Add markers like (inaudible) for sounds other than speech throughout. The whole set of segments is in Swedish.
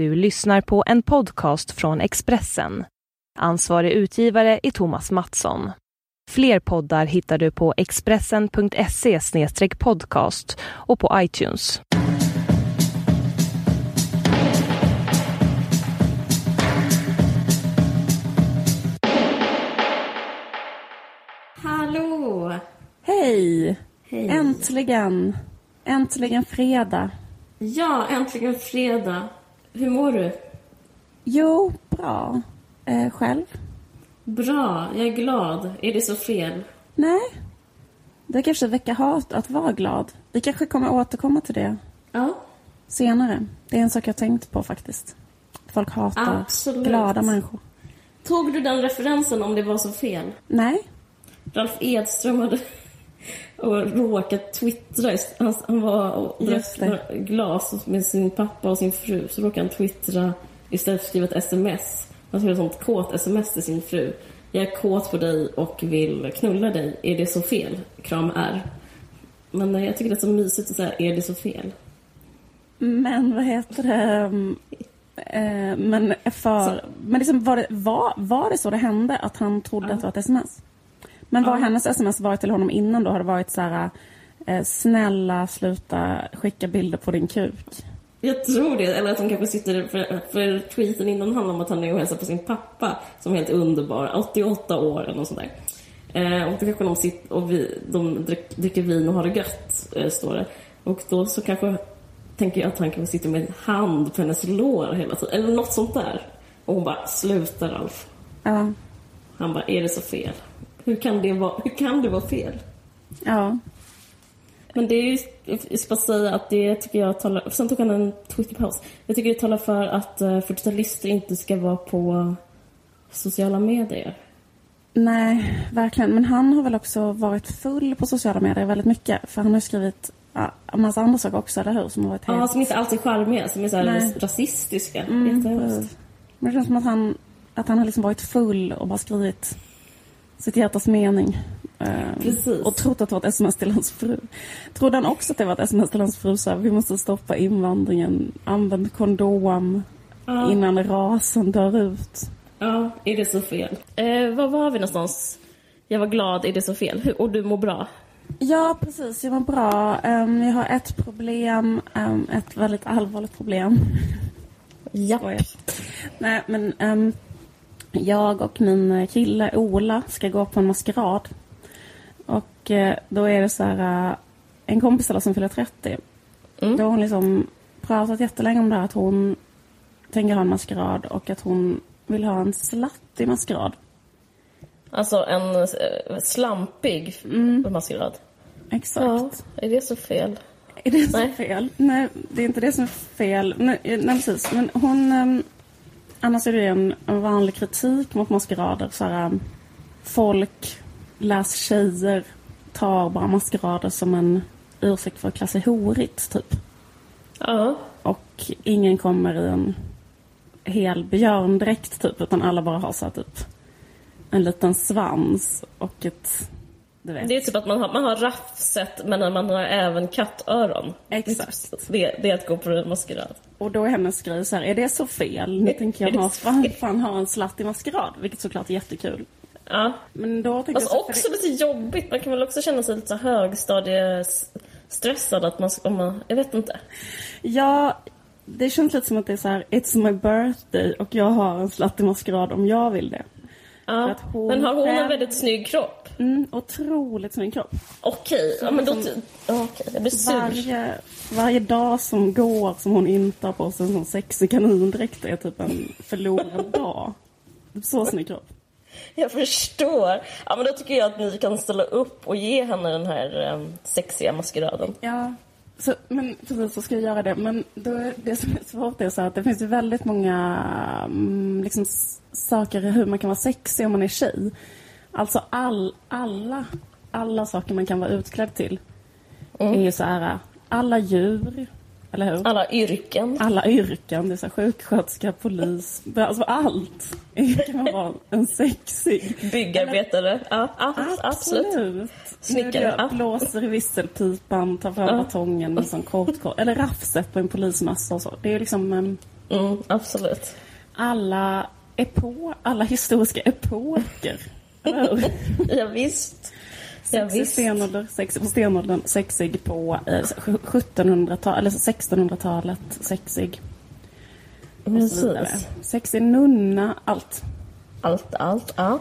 Du lyssnar på en podcast från Expressen. Ansvarig utgivare är Thomas Mattsson. Fler poddar hittar du på expressen.se podcast och på iTunes. Hallå! Hej! Hej. Äntligen! Äntligen fredag. Ja, äntligen fredag. Hur mår du? Jo, bra. Eh, själv? Bra, jag är glad. Är det så fel? Nej. Det kanske väcker hat att vara glad. Vi kanske kommer återkomma till det Ja, senare. Det är en sak jag tänkt på faktiskt. Folk hatar Absolut. glada människor. Tog du den referensen om det var så fel? Nej. Ralf Edström hade och råkat twittra. Han, han var och drack glas med sin pappa och sin fru. Så råkade han twittra istället för att skriva ett sms. Han skrev ett sånt kåt sms till sin fru. Jag är kåt på dig och vill knulla dig. Är det så fel? Kram R. Men eh, jag tycker det är så mysigt att säga, är det så fel? Men vad heter det? Mm, Eh, men för... Men liksom var, det, var, var det så det hände att han trodde att det var ett sms? Men var Ja. hennes sms varit till honom innan då? Har det varit så här... Eh, snälla sluta skicka bilder på din kuk? Jag tror det, eller att de kanske sitter, för, för tweeten innan handlar om att han är och hälsar på sin pappa som är helt underbar, 88 år eller något sånt där. Eh, och då kanske de sitter och vi, de drick, dricker vin och har det gött, eh, står det. Och då så kanske tänker jag att han kanske sitter med en hand på hennes lår hela tiden, eller något sånt där. Och hon bara, sluta Ralf. Ja. Han bara, är det så fel? Hur kan det vara, hur kan det vara fel? Ja. Men det är ju, jag ska bara säga att det tycker jag talar, sen tog han en Twitterpaus. Jag tycker det talar för att uh, 40-talister inte ska vara på sociala medier. Nej, verkligen. Men han har väl också varit full på sociala medier väldigt mycket. För han har skrivit ja, en massa andra saker också, eller hur? Som har varit Ja, helt... som inte alls är charmiga, som är så här rasistiska. Mm. Men det känns som att han, att han har liksom varit full och bara skrivit sitt hjärtas mening. Eh, Precis. Och trott att det var ett sms till hans fru. Trodde han också att det var ett sms till hans fru? Så här, vi måste stoppa invandringen. Använd kondom Ja. innan rasen dör ut. Ja, är det så fel? Eh, var var vi någonstans? Jag var glad, är det så fel? Hur, och du mår bra? Ja, precis. Jag mår bra. Ehm, jag har ett problem. ehm, ett väldigt allvarligt problem. Ja. Skojar. Nej, men ehm, jag och min kille Ola ska gå på en maskerad. Och eh, då är det så här, eh, en kompis till oss som fyller 30. Mm. Då har hon liksom pratat jättelänge om det här att hon tänker ha en maskerad och att hon vill ha en slattig maskerad. Alltså en eh, slampig maskerad. Exakt. Ja, är det så fel? Är det så Nej. fel? Nej, det är inte det som är fel. Nej, nej precis. Men hon... Annars är det en, en vanlig kritik mot maskerader. Så här, um, folk, läs tjejer, tar bara maskerader som en ursäkt för att klä sig horigt, typ. Ja. Och ingen kommer i en hel björndräkt, typ. Utan alla bara har så här, typ en liten svans och ett... Det är typ att man har, man har raffset men man har även kattöron. Exakt. Det, det är att gå på en maskerad. Och då är hennes grej så här, är det så fel? Nu tänker jag det ha, fan, fan ha en slattig maskerad, vilket såklart är jättekul. Ja. Men då tänker Fast jag så också för lite jobbigt. Man kan väl också känna sig lite så högstadiestressad att man, om man, jag vet inte. det, Ja, det känns lite som att det är så här, it's my birthday och jag har en slattig maskerad om jag vill det. Ja. hon Men har hon en själv- väldigt snygg kropp? Mm, otroligt snygg kropp. Okej, ja, men då... liksom- okej, jag blir sur. Varje, varje dag som går som hon inte har på sig en sån sexig kanindräkt är typ en förlorad (laughs) dag. Så snygg kropp. Jag förstår. Ja, men då tycker jag att ni kan ställa upp och ge henne den här um, sexiga maskeraden. Ja, så, men precis så ska jag göra det. Men då är det som är svårt är så att det finns ju väldigt många mm, liksom, saker hur man kan vara sexig om man är tjej. Alltså all, alla, alla saker man kan vara utklädd till är ju så här, alla djur, eller hur? Alla yrken. Alla yrken, det är så här, sjuksköterska, polis, alltså allt kan man vara en sexig. Byggarbetare. Ja, absolut. Absolut. Snickare, ja. blåser i visselpipan, tar fram Ja. batongen med sån kort, kort Eller raffset på en polismössa och så. Det är liksom... ehm, Mm, absolut. Alla, epo, alla historiska epoker. (laughs) Ja, visst. Sexig stenålder, sexig på stenåldern, sexig på eh, 1700-talet, eller 1600-talet, sexig. Precis. Sexig nunna, allt. Allt, allt, ja.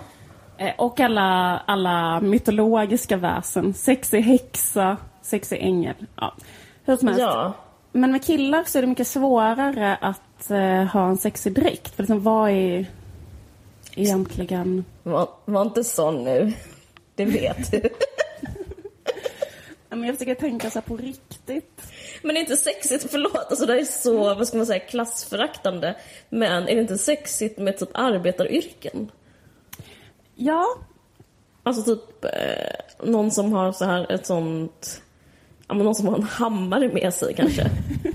Eh, Och alla, alla mytologiska väsen. Sexig häxa, sexig ängel. Ja. Hur som helst. Ja. Men med killar så är det mycket svårare att eh, ha en sexig dräkt. För liksom, vad är egentligen... Var, var inte sån nu. Det vet (laughs) du. Men jag försöker tänka så här på riktigt. Men det är inte sexigt, förlåt, alltså det är så, vad ska man säga, klassföraktande. Men är det inte sexigt med typ arbetaryrken? Ja, Alltså typ eh, någon som har så här ett sånt, ja men någon som har en hammare med sig kanske.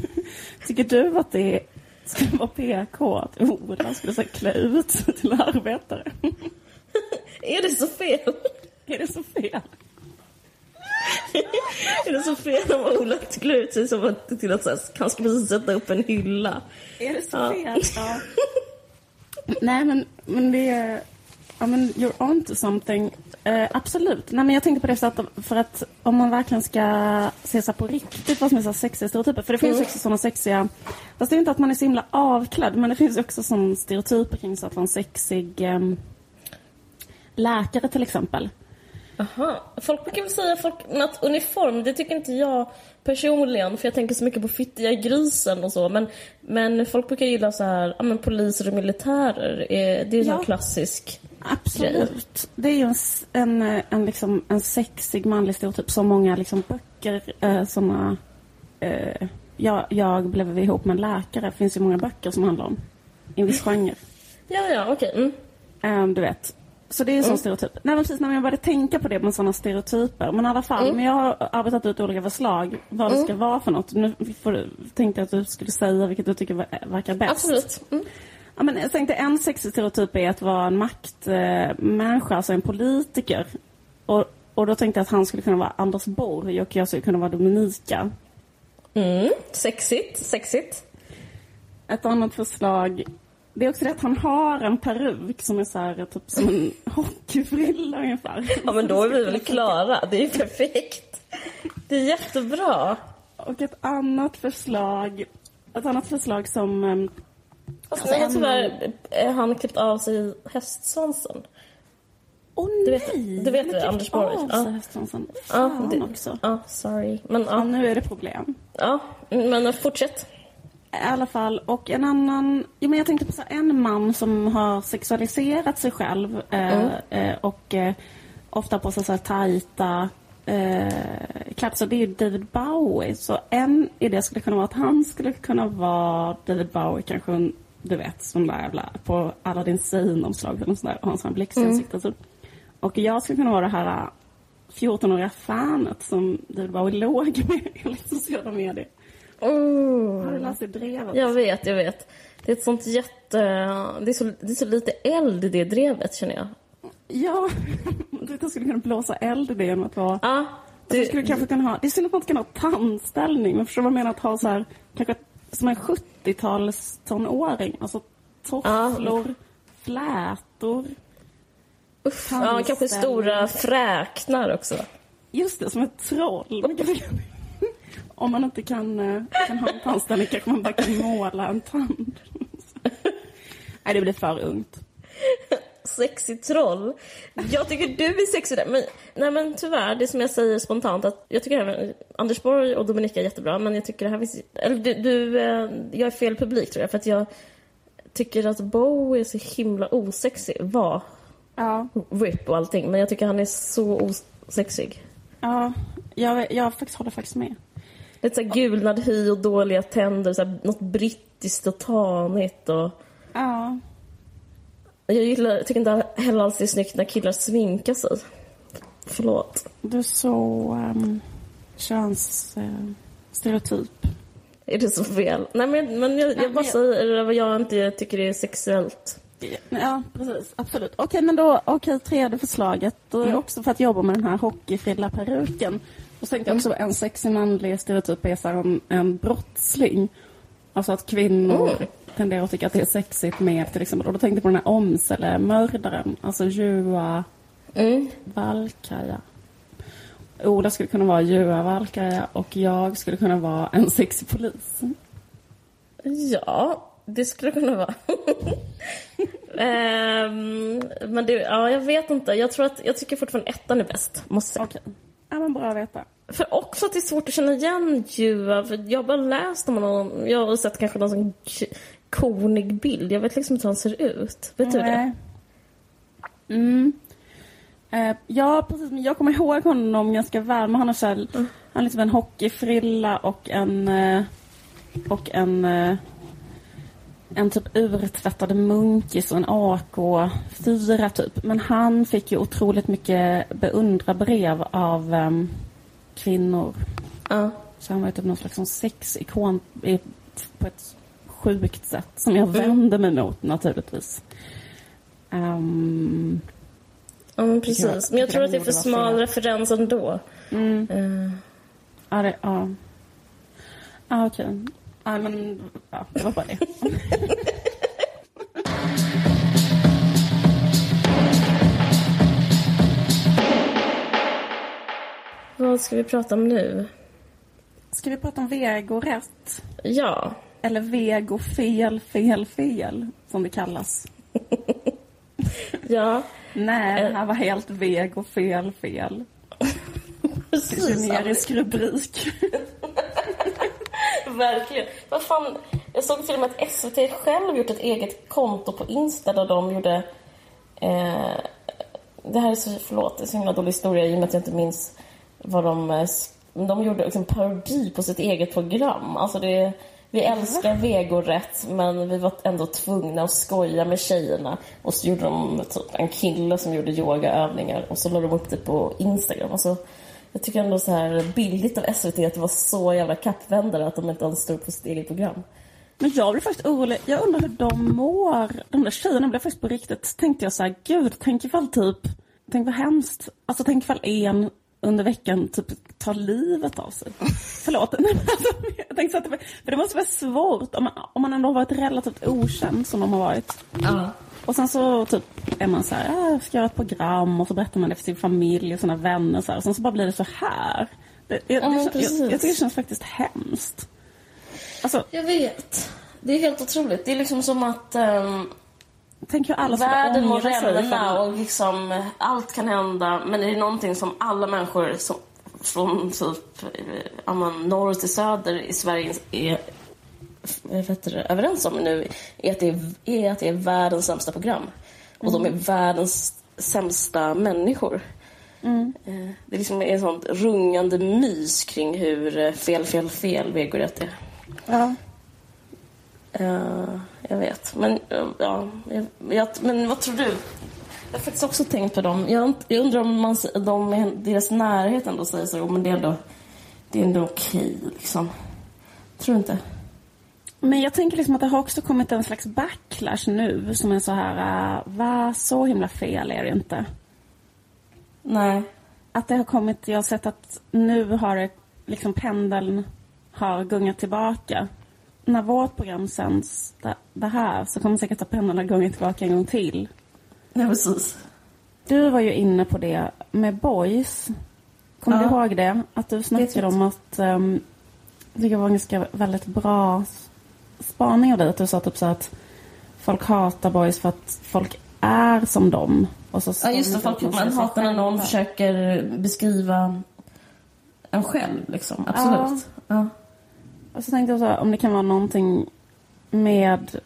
(laughs) tycker du att det skulle vara PK att Ola skulle så klä ut sig till arbetare? (laughs) är det så fel? (laughs) är det så fel? (laughs) är det så fel om Ola klär ut sig som att, till att här, han ska precis sätta upp en hylla? Är det så Ja. fel? Ja. (laughs) Nej, men, men det är... Ja, men you're on to something. Eh, absolut. Nej, men jag tänkte på det sättet för att om man verkligen ska se så på riktigt vad som är så sexiga stereotyper. För det finns också sådana sexiga... Fast det är inte att man är så himla avklädd, men det finns också sån stereotyper kring så att vara en sexig ehm, läkare till exempel. Aha. Folk brukar väl säga folk, att uniform, det tycker inte jag personligen, för jag tänker så mycket på fittiga grisen och så. Men, men folk brukar gilla så här, ja men poliser och militärer, eh, det är ju Ja. en klassisk. Absolut. Det är ju en, en, en, liksom, en sexig manlig stereotyp. Så många liksom, böcker, eh, såna... Eh, jag, jag blev ihop med en läkare. Det finns ju många böcker som handlar om i en viss genre. (laughs) Ja, ja, okej. Mm. Eh, du vet. Så det är en sån stereotyp. Nej, men precis när jag började tänka på det med sådana stereotyper. Men i alla fall, men jag har arbetat ut olika förslag vad det ska vara för något. Nu får du, tänkte jag att du skulle säga vilket du tycker ver- verkar bäst. Absolut. Mm. Ja, men jag tänkte en sexig stereotyp är att vara en maktmänniska, alltså en politiker. Och, och då tänkte jag att han skulle kunna vara Anders Borg och jag skulle kunna vara Dominika. Mm. Sexigt, sexigt. Ett annat förslag, det är också det att han har en peruk som är så här, typ som en (laughs) hockeyfrilla ungefär. Ja, men då är vi väl klara. Det är ju perfekt. Det är jättebra. Och ett annat förslag, ett annat förslag som... Alltså, Alltså, nej, tyvärr, han klippt av sig hästsvansen. Åh Du vet- nej! du vet Han det, har Anders Borg. av Ja. sig hästsvansen. Fan det- också. Ja, sorry. Men ja, nu är det problem. ja, men fortsätt. I alla fall. Och en annan... Jo, men jag tänkte på så en man som har sexualiserat sig själv eh, eh, och eh, ofta på sig så här tajta eh, klädsel. Det är ju David Bowie. Så en idé skulle kunna vara att han skulle kunna vara David Bowie, kanske en, du vet, sån där jävla på Aladdin Sane-omslag eller sån där, och har en sån här blixt i ansiktet. Så. Och jag skulle kunna vara det här eh, 14-åriga fanet som David Bowie (laughs) låg med enligt sociala medier. Har du läst det brevet? Jag vet, jag vet. Det är ett sånt jätte... Det är så, det är så lite eld i det drevet, känner jag. Ja, (laughs) du skulle kunna blåsa eld i det genom att vara... Ja, Du du, skulle kanske kunna ha... Det är synd att man inte kan ha tandställning, men förstår du vad jag menar? Att ha så här, kanske som en 70-tals tonåring. Alltså tofflor, flätor. uff, ja, kanske stora fräknar också. Just det, som ett troll. Om man inte kan, eh, kan ha en tandställning kanske man bara kan måla en tand. Nej, det blir för ungt. Sexig troll. Jag tycker du är sexig där. Men, nej men tyvärr, det som jag säger spontant att jag tycker även Anders Borg och Dominika är jättebra men jag tycker det här finns... Eller du, du eh, jag är fel publik tror jag för att jag tycker att Bowie är så himla osexig. Var. Ja, RIP och allting men jag tycker han är så osexig. ja jag, jag faktiskt håller faktiskt med. Lite såhär gulnad hy och dåliga tänder, såhär, något brittiskt och tanigt och... Ja, Jag gillar, tycker inte heller alls det är snyggt när killar sminkar sig. Förlåt. du är så um, könsstereotyp. Är det så fel? Nej men, men jag, jag men bara jag- säger vad jag inte tycker är sexuellt. Ja, precis. Absolut. Okej, men då, okej, tredje förslaget. Då är det också för att jobba med den här hockeyfrilla peruken. Och tänkte jag också en sexig manlig stereotyp är så här en, en brottsling. Alltså att kvinnor tenderar att tycka att det är sexigt med till exempel. Och då tänkte jag på den här Åmsele-mördaren. Alltså Juha Mm. Valkaja. Ola skulle kunna vara Juha Valkaja och jag skulle kunna vara en sexig polis. Ja, det skulle kunna vara. (laughs) Ehm, men det, ja, jag vet inte. Jag tror att jag tycker fortfarande ettan är bäst. Måste säga. Okej. Ja, men bra att veta. För också att det är svårt att känna igen Juha. För jag har bara läst om honom. Jag har sett kanske någon sån konig bild. Jag vet liksom inte hur han ser ut. Vet du det? Mm. Eh, ja, precis. Men jag kommer ihåg honom ganska väl. Men han har, så här, han har liksom en hockeyfrilla och en... Eh, och en... Eh, en typ urtvättad munkis och en AK4 typ. Men han fick ju otroligt mycket beundrarbrev av ehm, kvinnor. Ja. Så han var ju typ någon slags sexikon i- på ett sjukt sätt som jag vände mig mot naturligtvis. Ehm, Ja, men Tycker jag- precis. Men jag tror att det är för smal referens ändå. mm, Eh, ja, det, ja. Ja, okej. Ja, men ja, det var bara det. (laughs) vad ska vi prata om nu? Ska vi prata om vegorätt? Ja. Eller vegofel, fel, fel, som det kallas. (laughs) Ja, Nej, det här var helt vego, fel, fel. (laughs) precis. Generisk rubrik. Verkligen. Vad fan, jag såg till och med att SVT själv gjort ett eget konto på Insta där de gjorde... Eh, det här är så, förlåt, det är så himla dålig historia i och med att jag inte minns vad de... eh, De gjorde liksom parodi på sitt eget program. Alltså det... Vi älskar vegorätt men vi var ändå tvungna att skoja med tjejerna. Och så gjorde de typ en kille som gjorde yogaövningar och så la de upp det på Instagram. Alltså, jag tycker ändå så här billigt av SVT att det var så jävla kappvändare att de inte ens stod på sitt eget program. Men jag blir faktiskt orolig. Jag undrar hur de mår. De där tjejerna blev faktiskt på riktigt, tänkte jag så här, gud, tänk ifall typ, tänk vad hemskt. Alltså tänk ifall en under veckan typ tar livet av sig. (laughs) Förlåt. (laughs) Men alltså, jag tänkte så att det, för det måste vara svårt om man, om man ändå har varit relativt okänd som de har varit. Ja. Och sen så typ är man så här, "Ah, jag ska göra ett program och så berättar man det för sin familj och sina vänner så här. Och sen så bara blir det så här. Det, jag, Ja, det, jag, jag tycker det känns faktiskt hemskt. Alltså, Jag vet. Det är helt otroligt. Det är liksom som att ehm, tänk hur alla världen må ifall- och liksom allt kan hända. Men är det någonting som alla människor som, från typ ja, norr till söder i Sverige är det, överens om nu är att, det är, är att det är världens sämsta program. Och de är världens sämsta människor. Eh, Det liksom är ett sånt rungande mys kring hur eh, fel, fel, fel vegorätt är. Ja. Eh, jag vet. Men, eh, ja, jag, jag, men vad tror du? Jag har faktiskt också tänkt på dem. Jag, jag undrar om man, de, deras närhet ändå säger så. "Jo, Men det är ändå, det är ändå okej, liksom. Tror du inte? Men jag tänker liksom att det har också kommit en slags backlash nu som är så här, uh, va, så himla fel är det inte. Nej. Att det har kommit, jag har sett att nu har det, liksom pendeln har gungat tillbaka. När vårt program sänds, det, det här, så kommer säkert att pendeln ha gungat tillbaka en gång till. Ja, precis. Du var ju inne på det med boys. Kommer Ja. du ihåg det? Att du snackade om att, um, det var en ganska väldigt bra spaning av dig. Att du sa typ så att folk hatar boys för att folk är som dem. Och så Ja, just det. Folk, man hatar när någon försöker beskriva en själv, liksom. Absolut. Ja. Och så tänkte jag så här, om det kan vara någonting med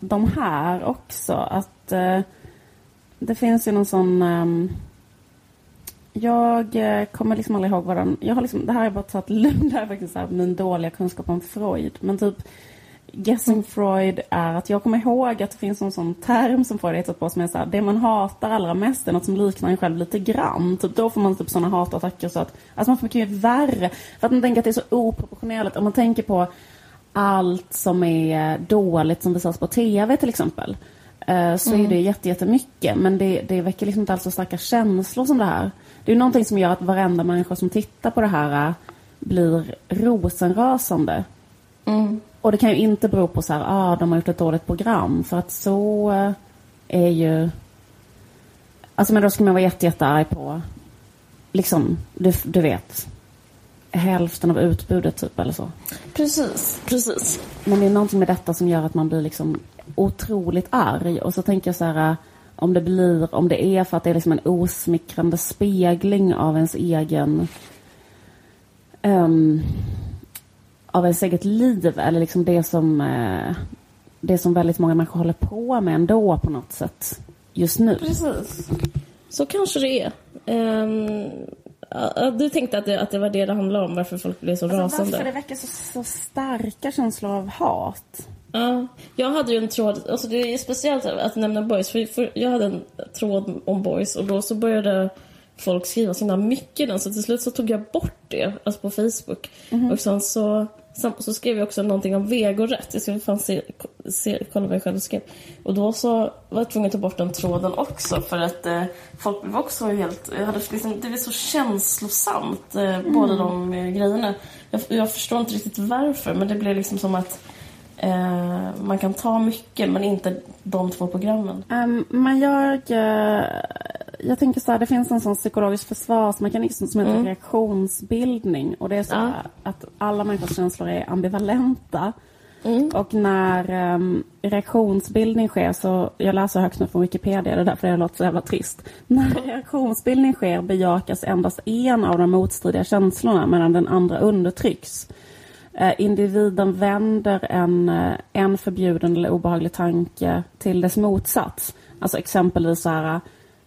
de här också. Att eh, det finns ju någon sån... ehm, jag eh, kommer liksom aldrig ihåg vad den... Jag har liksom, det här är bara tagit lugnt. Det här är faktiskt så här, min dåliga kunskap om Freud. Men typ Guessing Freud är att jag kommer ihåg att det finns en sån term som Freud hittat på som är så här, det man hatar allra mest är något som liknar en själv lite grann. Typ då får man typ såna hatattacker så att, alltså man får mycket värre. För att man tänker att det är så oproportionerligt. Om man tänker på allt som är dåligt som visas på TV till exempel. eh, Så är det jätte- jättemycket. Men det, det väcker liksom inte alls så starka känslor som det här. Det är någonting som gör att varenda människa som tittar på det här eh, blir rosenrasande. Mm. Och det kan ju inte bero på så här, ah, de har gjort ett dåligt program. För att så eh, är ju... Alltså men då skulle man vara jätte, jättearg på, liksom, du, du vet, hälften av utbudet typ eller så. Precis, precis. Men det är någonting med detta som gör att man blir liksom otroligt arg. Och så tänker jag så här, om det blir, om det är för att det är liksom en osmickrande spegling av ens egen um, av ens eget liv eller liksom det som uh, det som väldigt många människor håller på med ändå på något sätt just nu. Precis. Så kanske det är. Um, du tänkte att det, att det var det det handlade om, varför folk blev så alltså, rasande? Varför det väcker så, så starka känslor av hat? Ja, jag hade ju en tråd, alltså det är speciellt att nämna boys, för, för jag hade en tråd om boys och då så började folk skriva så himla mycket den så till slut så tog jag bort det, alltså på Facebook. Mm -hmm. Och sen så, så skrev jag också någonting om vegorätt. Jag skulle fan se, se, kolla vad jag själv skrev. Och då så var jag tvungen att ta bort den tråden också för att eh, folk blev också helt, jag hade liksom, det blev så känslosamt, eh, mm. båda de eh, grejerna. Jag, jag förstår inte riktigt varför men det blev liksom som att Eh, man kan ta mycket men inte de två programmen. Um, men jag, uh, jag tänker så här, det finns en sån psykologisk försvarsmekanism som heter mm. reaktionsbildning. Och det är så ja. att alla människors känslor är ambivalenta. Mm. Och när um, reaktionsbildning sker, så jag läser högt nu från Wikipedia, det är därför det låter så jävla trist. När reaktionsbildning sker bejakas endast en av de motstridiga känslorna medan den andra undertrycks. Eh, individen vänder en, eh, en förbjuden eller obehaglig tanke till dess motsats. Alltså exempelvis så här,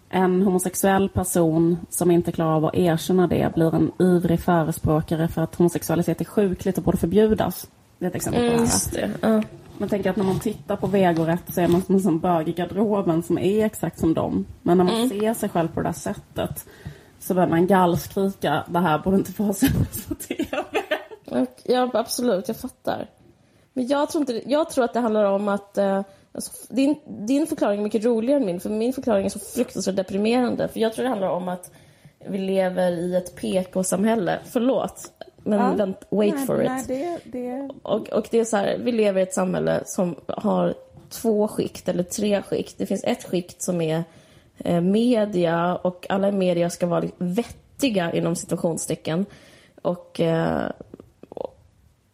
en homosexuell person som inte klarar av att erkänna det blir en ivrig förespråkare för att homosexualitet är sjukligt och borde förbjudas. Det är ett exempel på det här. Mm, uh. Man tänker att när man tittar på vegorätt så är man som en sån bög i garderoben som är exakt som dem. Men när man mm. ser sig själv på det där sättet så börjar man gallskrika, det här borde inte få sig (laughs) på TV. Ja, absolut. Jag fattar. Men jag tror, inte, jag tror att det handlar om att... Eh, alltså, din, din förklaring är mycket roligare än min, för min förklaring är så fruktansvärt deprimerande. För jag tror det handlar om att vi lever i ett PK-samhälle. Förlåt, men ja. vänt, wait nej, for nej, it. Det, det... Och, och det är så här, vi lever i ett samhälle som har två skikt eller tre skikt. Det finns ett skikt som är eh, media och alla i media ska vara vettiga inom situationstecken. Och eh,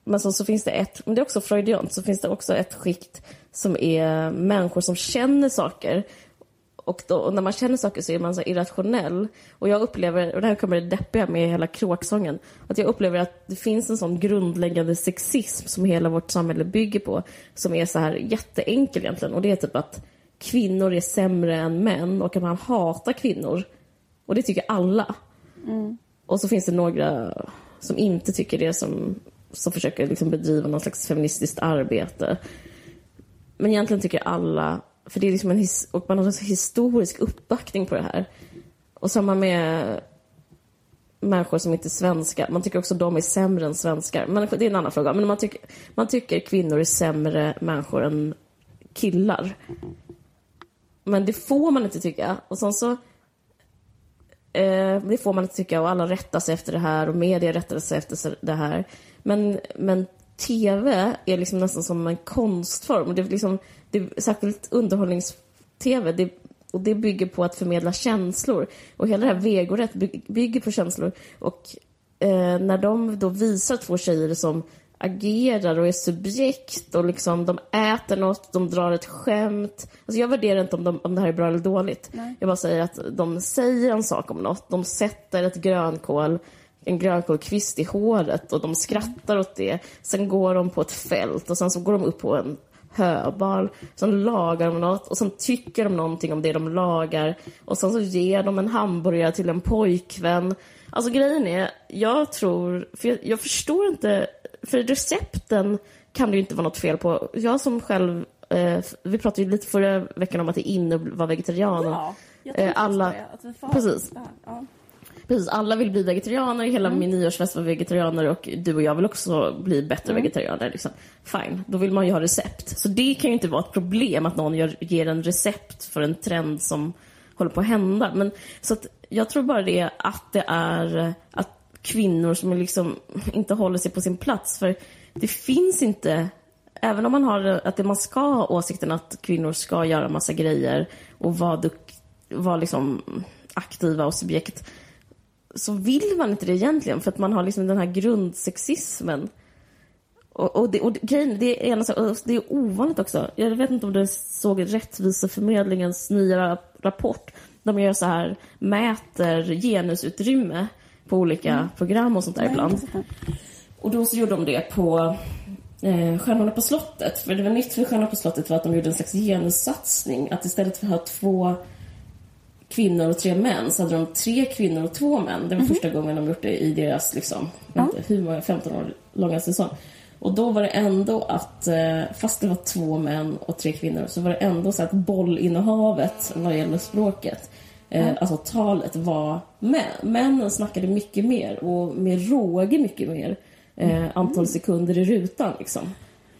men så, så finns det ett, men det är också freudiant, så finns det också ett skikt som är människor som känner saker. Och, då, och när man känner saker så är man så irrationell. Och jag upplever, och det här kommer det deppiga med hela kråksången, att jag upplever att det finns en sån grundläggande sexism som hela vårt samhälle bygger på, som är så här jätteenkel egentligen. Och det är typ att kvinnor är sämre än män och att man hatar kvinnor. Och det tycker alla. Mm. Och så finns det några som inte tycker det, som som försöker liksom bedriva någon slags feministiskt arbete. Men egentligen tycker alla, för det är liksom en his, och man har en historisk uppbackning på det här. Och samma med människor som inte är svenskar. Man tycker också att de är sämre än svenskar. Men det är en annan fråga. Men man tycker, man tycker kvinnor är sämre människor än killar. Men det får man inte tycka. Och sen så... Eh, det får man inte tycka och alla rättar sig efter det här och media rättar sig efter det här. Men, men tv är liksom nästan som en konstform. Det är liksom, det är särskilt underhållnings-tv. Det, och det bygger på att förmedla känslor. Och hela det här vegorätt bygger på känslor. Och eh, när de då visar två tjejer som agerar och är subjekt och liksom de äter något, de drar ett skämt. Alltså jag värderar inte om, de, om det här är bra eller dåligt. Nej. Jag bara säger att de säger en sak om något, de sätter ett grönkål en grönkålkvist i håret och de skrattar åt det. Sen går de på ett fält och sen så går de upp på en höbal. Sen lagar de något och sen tycker de någonting om det de lagar. Och sen så ger de en hamburgare till en pojkvän. Alltså grejen är, jag tror, för jag, jag förstår inte, för recepten kan det ju inte vara något fel på. Jag som själv, eh, vi pratade ju lite förra veckan om att det är inne att vara vegetarian. Ja, jag eh, alla, det, att vi får precis. Det här. Ja. Precis, alla vill bli vegetarianer, hela mm. min nyårsfest var vegetarianer och du och jag vill också bli bättre mm. vegetarianer. Liksom. Fine, då vill man ju ha recept. Så det kan ju inte vara ett problem att någon gör, ger en recept för en trend som håller på att hända. Men, så att, jag tror bara det att det är att kvinnor som liksom inte håller sig på sin plats. För det finns inte även om man har att man ska ha åsikten att kvinnor ska göra massa grejer och vara, duk, vara liksom aktiva och subjekt så vill man inte det egentligen för att man har liksom den här grundsexismen. Och, och, det, och grejen, det är, alltså, det är ovanligt också. Jag vet inte om du såg Rättviseförmedlingens nya rapport. De gör så här, mäter genusutrymme på olika mm. program och sånt där ibland. Och då så gjorde de det på eh, Stjärnorna på slottet. För det var nytt för Stjärnorna på slottet var att de gjorde en slags genussatsning. Att istället för att ha två kvinnor och tre män så hade de tre kvinnor och två män. Det var mm. första gången de gjort det i deras, liksom, ja. inte, hur många, 15 år långa säsong. Och då var det ändå att, eh, fast det var två män och tre kvinnor, så var det ändå så att bollinnehavet vad gäller språket, mm. alltså talet var män. Männen snackade mycket mer och med råge mycket mer. Mm. Antal sekunder i rutan liksom.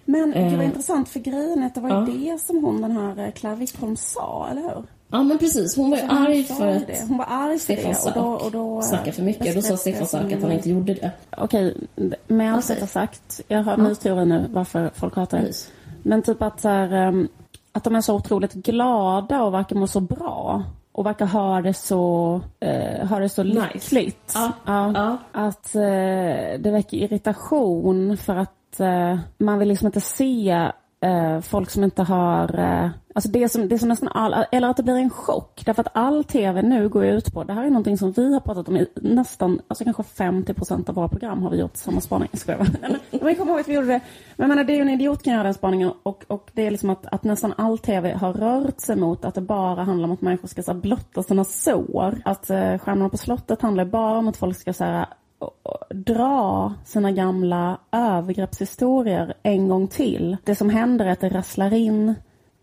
Men det var eh. intressant för grejen att det var ja. det som hon den här Claire Wickholm sa, eller hur? Ja men precis, hon var ju arg för att det. Hon var arg för Stefan det. Och då, och då snackade för mycket. Då sa Stefan Sack att han inte gjorde det. Okej, med allt detta sagt. Jag har en ny teori nu varför folk hatar det. Men typ att, så här, ehm, att de är så otroligt glada och verkar må så bra. Och verkar ha det så, eh, ha det så nice. lyckligt. Ja. Ja, ja. Att eh, det väcker irritation för att eh, man vill liksom inte se eh, folk som inte har eh, Alltså det som, det som nästan all, eller att det blir en chock. Därför att all tv nu går ut på, det här är någonting som vi har pratat om i nästan, alltså kanske 50 procent av våra program har vi gjort samma spaning. Ska jag Men kommer ihåg att vi gjorde det. Men jag menar, det är ju en idiot kan göra den spaningen och, och det är liksom att, att nästan all tv har rört sig mot att det bara handlar om att människor ska så här, blotta sina sår. Att eh, Stjärnorna på slottet handlar bara om att folk ska så här, dra sina gamla övergreppshistorier en gång till. Det som händer är att det rasslar in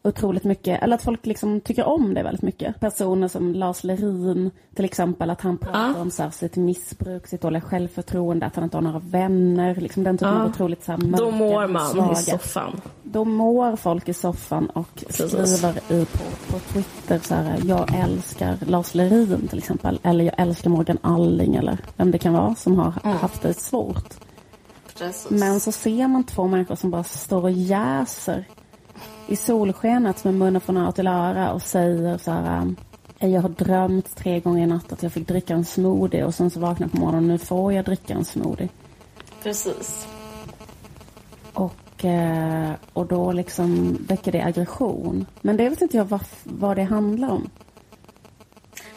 otroligt mycket, eller att folk liksom tycker om det väldigt mycket. Personer som Lars Lerin till exempel, att han pratar ja. om så här, sitt missbruk, sitt dåliga självförtroende, att han inte har några vänner. Liksom den typen ja. av otroligt så här, mörka, Då mår man svaga. i soffan. Då mår folk i soffan och Precis. skriver i, på, på Twitter så här, jag älskar Lars Lerin till exempel. Eller jag älskar Morgan Alling eller vem det kan vara som har mm. haft det svårt. Precis. Men så ser man två människor som bara står och jäser i solskenet med munnen från öra till öra och säger så här eh, jag har drömt tre gånger i natt att jag fick dricka en smoothie och sen så vaknar jag på morgonen och nu får jag dricka en smoothie. Precis. Och, eh, och då liksom väcker det aggression. Men det vet inte jag vad, vad det handlar om.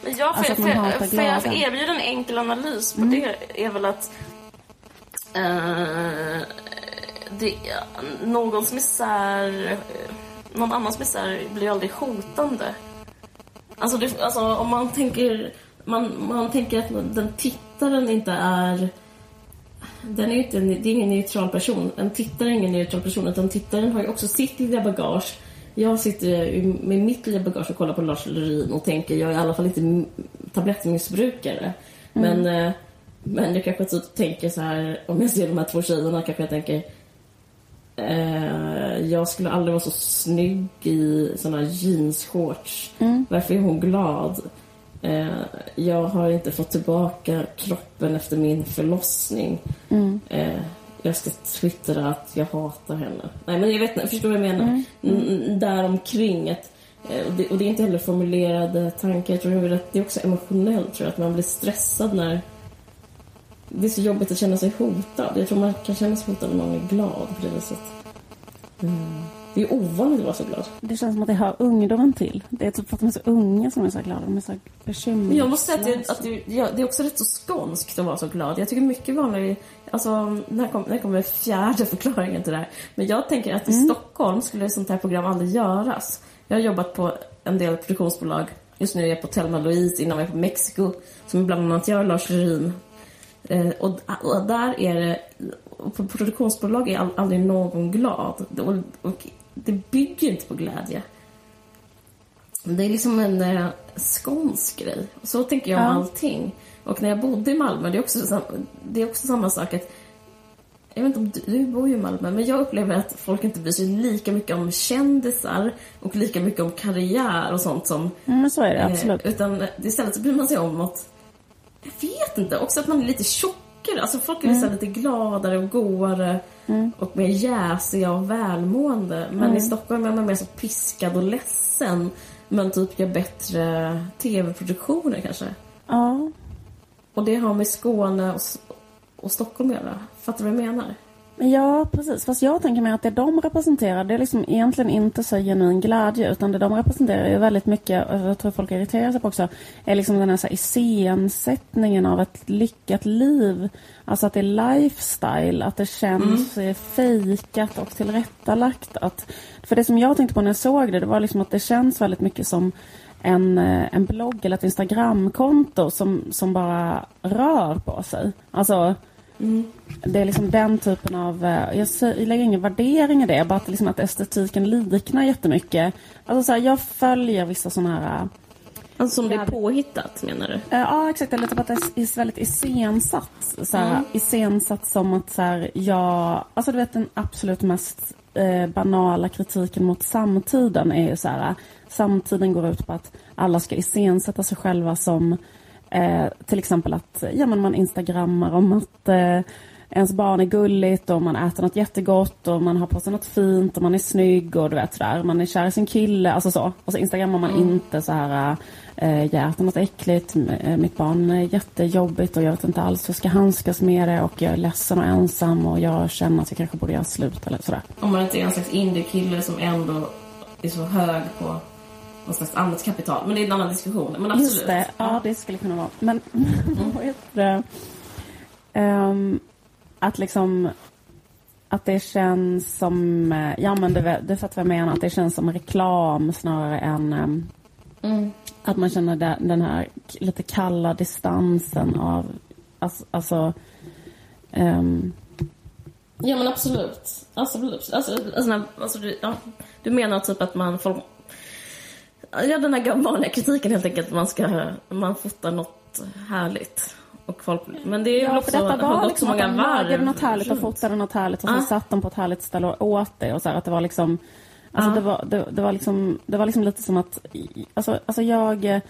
Men ja, för, alltså för, för jag erbjuda en enkel analys på mm. det är väl att uh, det, någons misär, någon annans misär blir aldrig hotande. Alltså, det, alltså om man tänker, man, man tänker att den tittaren inte är den är inte, det är ingen neutral person. En tittare är ingen neutral person, utan tittaren har ju också sitt lilla bagage. Jag sitter med mitt lilla bagage och kollar på Lars Lerin och tänker, jag är i alla fall inte tablettmissbrukare. Mm. Men, eh, men jag kanske typ tänker så här, om jag ser de här två tjejerna kanske jag tänker, Eh, jag skulle aldrig vara så snygg i såna jeansshorts. Mm. Varför är hon glad? Eh, jag har inte fått tillbaka kroppen efter min förlossning. Mm. Eh, jag ska twittra att jag hatar henne. Nej men jag vet inte, förstår vad jag menar? Mm. Mm. Däromkring. Ett, eh, och, det, och det är inte heller formulerade tankar. Jag tror att det är också emotionellt, tror jag, att man blir stressad när det är så jobbigt att känna sig hotad. Jag tror man kan känna sig hotad när man är glad på det viset. Mm. Det är ovanligt att vara så glad. Det känns som att det hör ungdomen till. Det är typ för att de är så unga som är så glada. De är så bekymrade. Jag måste säga att, det, att det, ja, det är också rätt så skånskt att vara så glad. Jag tycker mycket vanligare... Alltså, när kommer kom, fjärde förklaringen till det här. Men jag tänker att i mm. Stockholm skulle ett sånt här program aldrig göras. Jag har jobbat på en del produktionsbolag. Just nu är jag på Telma Louise, innan jag är på Mexiko. Som bland annat gör Lars Lerin och, och, där är det, produktionsbolag är aldrig någon glad. Och, och det bygger inte på glädje. Det är liksom en eh, skånsk grej. Så tänker jag om ja. allting. Och när jag bodde i Malmö, det är också, det är också samma sak att jag vet inte om du, du bor ju i Malmö, men jag upplever att folk inte bryr sig lika mycket om kändisar och lika mycket om karriär och sånt som... Mm, så är det, absolut. Eh, utan istället så bryr man sig om att jag vet inte. Också att man är lite tjockare. Alltså folk är mm. lite gladare och godare. och mer jäsiga och välmående. Men i Stockholm är man mer så piskad och ledsen. Men typ gör bättre tv-produktioner kanske. Ja. Och det har med Skåne och, och Stockholm att göra. Fattar du vad jag menar? Ja, precis. Fast jag tänker mig att det de representerar, det är liksom egentligen inte så genuin glädje, utan det de representerar är väldigt mycket, och jag tror folk irriterar sig på också, är liksom den här, så här iscensättningen av ett lyckat liv. Alltså att det är lifestyle, att det känns mm. fejkat och tillrättalagt. Att, för det som jag tänkte på när jag såg det, det var liksom att det känns väldigt mycket som en, eh, en blogg eller ett Instagramkonto som, som bara rör på sig. Alltså, det är liksom den typen av... eh, Jag, lägger ingen värdering i det, bara att, liksom att estetiken liknar jättemycket. Alltså så här, jag följer vissa sådana här... Alltså som det är påhittat menar du? eh, Ja, exakt. Eller typ att det är väldigt iscensatt. Så här, Mm. Iscensatt som att så här, jag... Alltså du vet den absolut mest eh, banala kritiken mot samtiden är ju så här... Samtiden går ut på att alla ska iscensätta sig själva som eh, till exempel att ja, men man instagrammar om att eh, ens barn är gulligt och man äter något jättegott och man har på sig något fint och man är snygg och du vet sådär. Man är kär i sin kille, alltså så. Och så instagrammar man inte så här eh, jag äter något äckligt, eh, mitt barn är jättejobbigt och jag vet inte alls hur jag ska handskas med det och jag är ledsen och ensam och jag känner att jag kanske borde göra slut eller sådär. Om man inte är en slags indiekille som ändå är så hög på någon slags annat kapital. Men det är en annan diskussion. Men absolut. Just det, ja det skulle kunna vara. Men (laughs) vad heter det? Ehm, att liksom att det känns som, eh, ja men du, du fattar vad jag menar, att det känns som reklam snarare än ehm, Mm. att man känner den här lite kalla distansen av, alltså, alltså ehm, Ja men absolut. Absolut. Alltså, alltså, alltså, du, ja, du menar typ att man får... Ja, den här vanliga kritiken helt enkelt. Man ska man fotar något härligt. Och folk, men det är Ja, också, för detta var liksom så att många de lagade något härligt och fotade något härligt och så Ah. satt de på ett härligt ställe och åt det och så här, att det var liksom Alltså Ah. det, var, det, det var liksom Det var liksom lite som att Alltså, alltså jag Ja,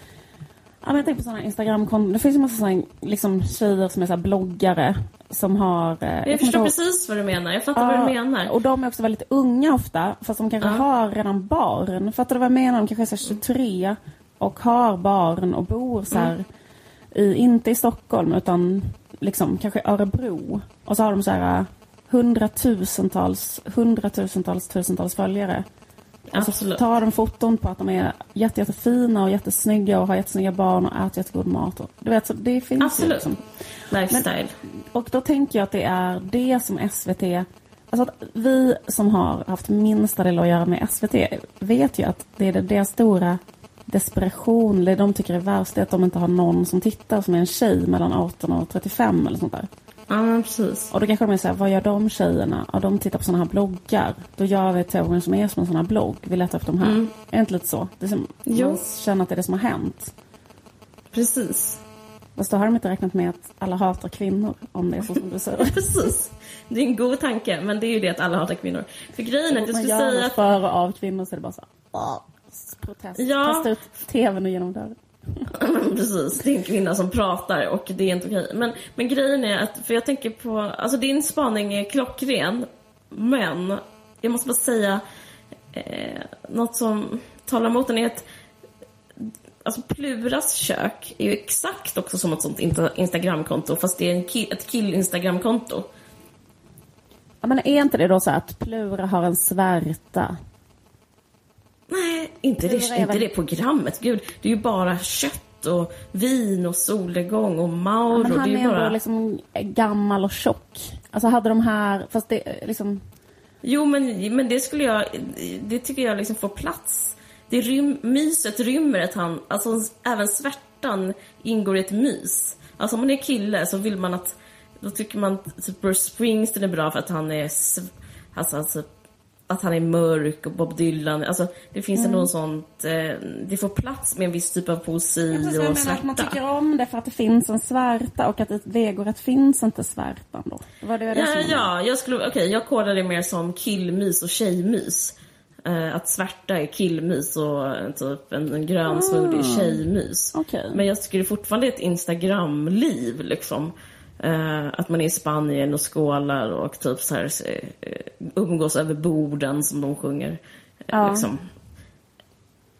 men jag tänker på sådana Instagramkonton. Det finns ju massa sådana liksom, tjejer som är så bloggare som har... eh, Jag förstår ihåg- precis vad du menar. Jag fattar vad du menar. och de är också väldigt unga ofta, fast de kanske Ja. har redan barn. Fattar du vad jag menar? De kanske är så här 23 och har barn och bor så här, i, inte i Stockholm utan liksom kanske Örebro. Och så har de så här eh, hundratusentals, hundratusentals, tusentals följare. Och så tar de foton på att de är jätte, jättefina och jättesnygga och har jättesnygga barn och äter jättegod mat. Och, du vet, så det finns ju Absolut. liksom. Lifestyle. Och då tänker jag att det är det som SVT... Alltså att vi som har haft minsta del att göra med SVT vet ju att det är deras stora desperation, det de tycker är värst, det är att de inte har någon som tittar som är en tjej mellan 18 och 35 eller sånt där. Ja, men precis. Och då kanske de är såhär, vad gör de tjejerna? Ja, de tittar på såna här bloggar. Då gör vi tågen som är som en sån här blogg. Vi letar efter de här. Mm. Är det inte lite så? Det är som, Jo. man känner att det är det som har hänt. Precis. Fast då har de inte räknat med att alla hatar kvinnor, om det är så som du säger. (laughs) Precis. Det är en god tanke, men det är ju det att alla hatar kvinnor. För grejen är att jag skulle säga att... för och av kvinnor så är det bara så här, "Åh, protest. Ja. Kasta ut tvn och genom dörren. (laughs) Precis, det är en kvinna som pratar och det är inte okej. Men, men grejen är att, för jag tänker på, alltså din spaning är klockren, men jag måste bara säga eh, något som talar emot den är att Alltså Pluras kök är ju exakt också som ett sånt Instagramkonto fast det är en kill, ett kill-Instagramkonto. Ja, men är inte det då så att Plura har en svärta? Nej, inte det, är inte det programmet. Gud, det är ju bara kött och vin och solnedgång och Mauro. Men han det är är ju ändå bara... liksom gammal och tjock. Alltså hade de här, fast det är liksom... Jo, men, men det skulle jag... Det tycker jag liksom får plats. Det rym, myset rymmer att han... Alltså även svärtan ingår i ett mys. Alltså om man är kille så vill man att... Då tycker man typ Bruce Springsteen är bra för att han är... Alltså, alltså att han är mörk och Bob Dylan. Alltså det finns ändå en sånt... Eh, det får plats med en viss typ av poesi Precis, jag och menar att man tycker om det för att det finns en svärta och att i vegorätt finns inte svärtan då. Var det det Ja, som- ja, jag skulle, okej, jag kodar det mer som killmys och tjejmys. Eh, att svärta är killmys och eh, typ en, en grön smoothie är tjejmys. Okej. Men jag tycker det fortfarande är ett Instagramliv liksom. Eh, att man är i Spanien och skålar och typ så här eh, umgås över borden som de sjunger. Eh, Ja. Liksom.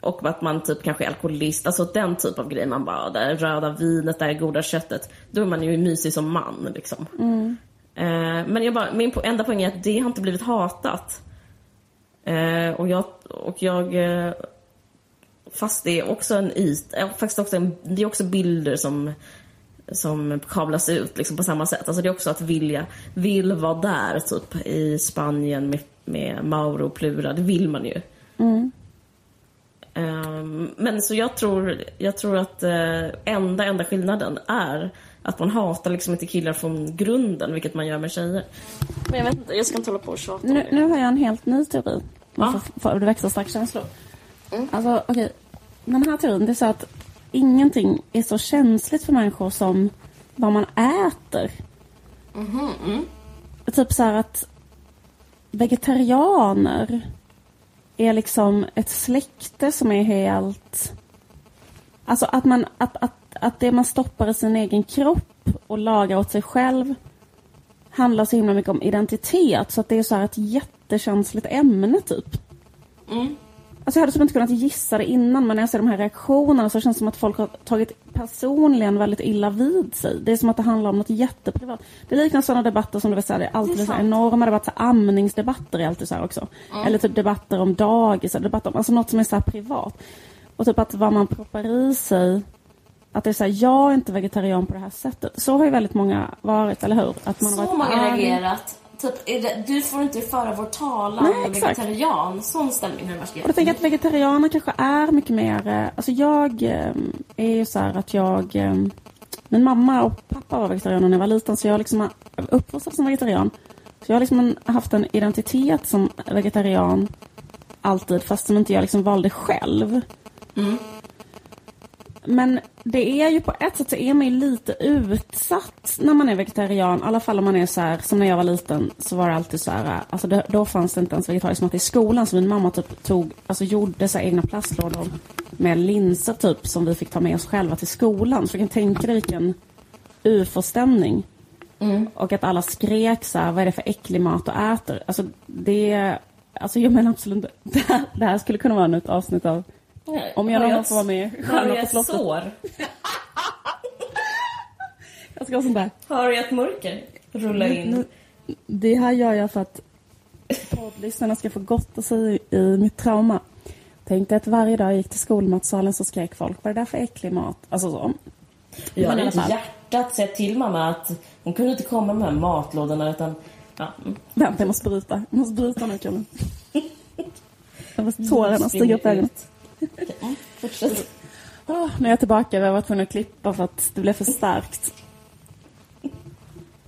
Och att man typ kanske är alkoholist, alltså den typ av grej. Man bara, det är röda vinet, det goda köttet. Då är man ju mysig som man liksom. Eh, men jag bara, min po- enda poäng är att det har inte blivit hatat. Eh, och jag, och jag eh, fast det är också en yt, eh, faktiskt också en, det är också bilder som som kablas ut liksom på samma sätt. Alltså det är också att vilja, vill vara där typ i Spanien med, med Mauro och Plura, det vill man ju. Ehm, men så jag tror, jag tror att eh, enda, enda skillnaden är att man hatar liksom inte killar från grunden, vilket man gör med tjejer. Men jag vet inte, jag ska inte hålla på och tjata Nu, nu har jag en helt ny teori. Va? Varför får det växa starka känslor. Alltså, okej. Den här teorin, det är så att ingenting är så känsligt för människor som vad man äter. Typ så här att vegetarianer är liksom ett släkte som är helt... Alltså att, man, att, att, att det man stoppar i sin egen kropp och lagar åt sig själv handlar så himla mycket om identitet så att det är så här ett jättekänsligt ämne typ. Alltså jag hade typ inte kunnat gissa det innan men när jag ser de här reaktionerna så känns det som att folk har tagit personligen väldigt illa vid sig. Det är som att det handlar om något jätteprivat. Det liknar sådana debatter som du vet, så här, det är alltid Det är så enorma debatter. Amningsdebatter är alltid så här också. Eller typ debatter om dagis, debatter om alltså något som är så privat. Och typ att vad man proppar i sig att det är så här, jag är inte vegetarian på det här sättet. Så har ju väldigt många varit, eller hur? Att man har Så varit många arg. reagerat. Typ, det, du får inte föra vår talan Nej, exakt. vegetarian. Sån stämning har det varit. Och jag tänker att vegetarianer kanske är mycket mer... eh, Alltså jag eh, är ju så här att jag... eh, Min mamma och pappa var vegetarianer när jag var liten så jag liksom uppfostrad som vegetarian. Så jag har liksom haft en identitet som vegetarian alltid fast som inte jag liksom valde själv. Men det är ju på ett sätt så är man ju lite utsatt när man är vegetarian. I alla fall om man är så här, som när jag var liten så var det alltid så här, alltså det, då fanns det inte ens vegetarisk mat i skolan så min mamma typ tog, alltså gjorde så egna plastlådor med linser typ som vi fick ta med oss själva till skolan. Så du kan tänka dig vilken ufo-stämning. Och att alla skrek så här, vad är det för äcklig mat du äter? Alltså det, alltså jag menar absolut inte, det (laughs) här, det här skulle kunna vara ett avsnitt av om jag någon gång får vara med Har Stjärnor du på ett slottet. sår? (laughs) Jag ska ha sånt där. Har du ett mörker? Rulla in. Nu, det här gör jag för att poddlyssnarna ska få gotta sig i, i mitt trauma. Tänkte att varje dag jag gick till skolmatsalen så skrek folk, vad är det där för äcklig mat? Alltså så. Jag Men hade i alla inte fall. hjärtat säga till mamma att hon kunde inte komma med de här matlådorna utan... Ja, mm. Vänta, jag måste bryta. Jag måste bryta nu, Kalle. (laughs) Jag måste tårarna stiga upp i ögonen. Okej, mm, Fortsätt. Åh, nu är jag tillbaka. Vi har varit tvungna att klippa för att det blev för starkt.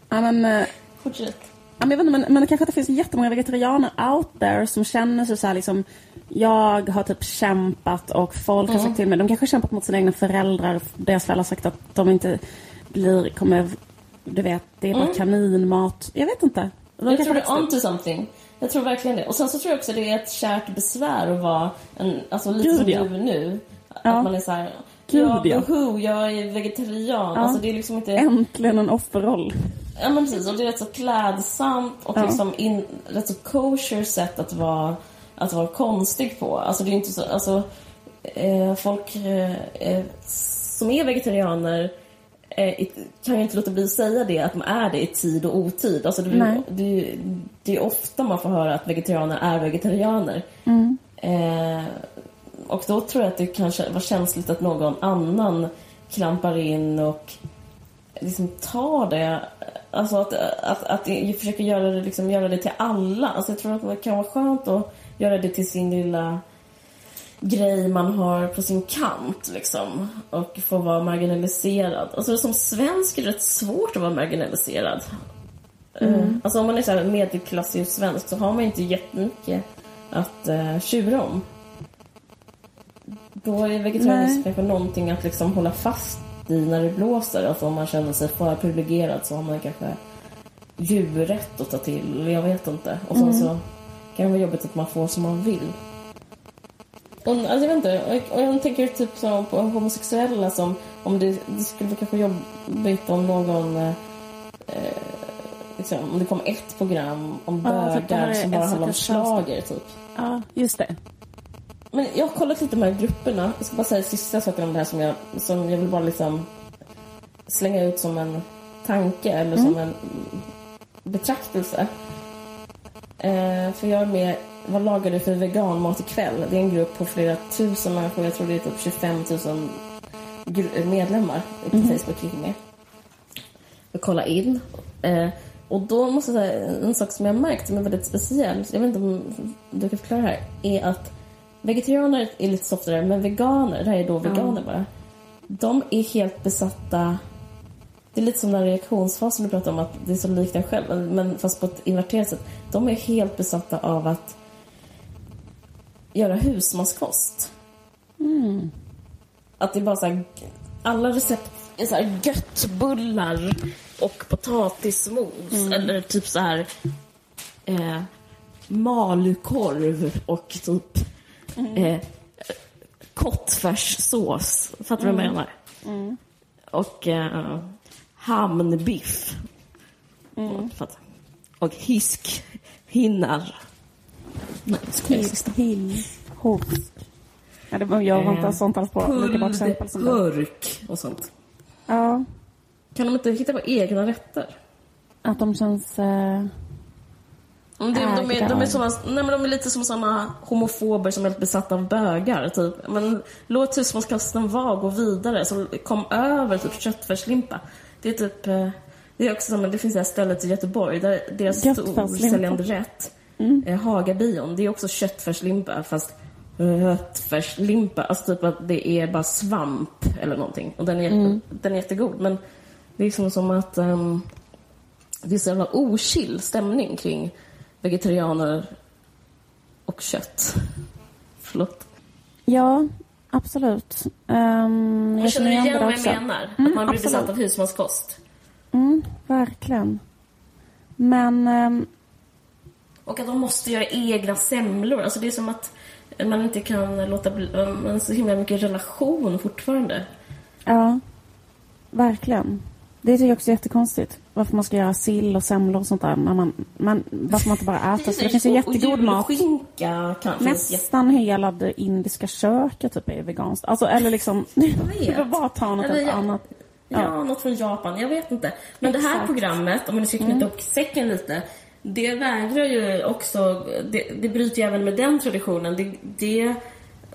Ja, men... eh, Fortsätt. Ja, men, jag vet inte, men, men det kanske inte finns jättemånga vegetarianer out there som känner sig så här liksom jag har typ kämpat och folk har sagt till mig, de kanske har kämpat mot sina egna föräldrar. Deras föräldrar har sagt att de inte blir, kommer, du vet, det är bara kaninmat. Jag vet inte. De Jag tror du onto something. Jag tror verkligen det. Och sen så tror jag också det är ett kärt besvär att vara en, alltså lite Gud, som ja. du nu. Att Ja. man är såhär, Gud, ja, ja. jag är vegetarian. Alltså det är liksom inte... Äntligen en offerroll. Ja men precis, och det är rätt så klädsamt och Ja. liksom in, rätt så kosher sätt att vara, att vara konstig på. Alltså det är inte så, alltså eh, folk eh, eh, som är vegetarianer eh, kan ju inte låta bli att säga det, att de är det i tid och otid. Alltså det, Nej. det, det är ofta man får höra att vegetarianer är vegetarianer. Eh, och då tror jag att det kanske var känsligt att någon annan klampar in och liksom tar det. Alltså att, att, att jag försöker göra det, liksom, göra det till alla. Alltså jag tror att det kan vara skönt att göra det till sin lilla grej man har på sin kant liksom. Och få vara marginaliserad. Alltså som svensk är det rätt svårt att vara marginaliserad. Eh, Alltså om man är så här medelklassig svensk så har man inte jättemycket att uh, tjura om. Då är vegetarianism Nej. kanske någonting att liksom hålla fast i när det blåser. Alltså om man känner sig för privilegierad så har man kanske djurrätt att ta till. Jag vet inte. Och sen så kan det vara jobbigt att man får som man vill. Och, alltså jag vet inte, och, jag tänker typ så på homosexuella som om det, det skulle vara kanske jobbigt om någon eh, liksom, om det kom ett program om Ja, typ bögar är som bara handlar om SVT schlager typ. Ja, just det. Men jag har kollat lite de här grupperna. Jag ska bara säga sista saken om det här som jag, som jag vill bara liksom slänga ut som en tanke eller som en betraktelse. Eh, för jag är med Vad lagar du för veganmat ikväll? Det är en grupp på flera tusen människor. Jag tror det är typ 25 000 gru- medlemmar på Facebook gick med. Jag kolla in. Eh, och då måste jag säga en sak som jag har märkt som är väldigt speciell. Jag vet inte om du kan förklara det här. Är att vegetarianer är lite softare men veganer, det här är då veganer bara. De är helt besatta det är lite som den reaktionsfasen du pratade om, att det är så likt en själv, men fast på ett inverterat sätt. De är helt besatta av att göra husmanskost. Att det är bara så här, alla recept är så här göttbullar och potatismos eller typ så här eh, malukorv och typ eh, kottfärssås. Fattar du vad jag menar? Och eh, hamnbiff. Mm. Fattar. Och hiskhinnar. Hill. Hovsk. Ja, det, jag var inte sånt alls på lika bra exempel som och sånt. Ja, Kan de inte hitta på egna rätter? att de känns... Eh, Mm, det, de, är, de, är såna, nej, men de är lite som såna homofober som är helt besatta av bögar. Typ. Men låt husmanskosten vara, gå vidare. Så kom över typ köttfärslimpa. Det är typ... eh, Det är också det finns det här stället i Göteborg där deras storsäljande rätt, mm. Hagabion, det är också köttfärslimpa fast köttfärslimpa. Alltså typ att det är bara svamp eller någonting. Och den är, jätte, den är jättegod. Men det är som, som att ehm, det är så jävla ochill stämning kring vegetarianer och kött. (laughs) Förlåt. ja, absolut. Um, Jag känner igen vad jag menar. att Mm, man blir absolut. besatt av husmanskost. Mm, verkligen. Men... ehm, Och att de måste göra egna semlor. Alltså det är som att man inte kan låta bli... Man har så himla mycket relation fortfarande. Ja, verkligen. Det tycker jag också är jättekonstigt. Varför man ska göra sill och semlor och sånt där. Men man, man, varför man inte bara (laughs) äter. Så det finns ju jättegod mat. Julskinka kan finnas jätte... Nästan hela det indiska köket typ är veganskt. Alltså, eller liksom... (laughs) (laughs) Det var bara ta något Eller helt ja. annat. Ja. något från Japan. Jag vet inte. Men det här Exakt. programmet, om man ska knyta upp säcken lite. Det vägrar ju också... Det, det bryter ju även med den traditionen. Det, det,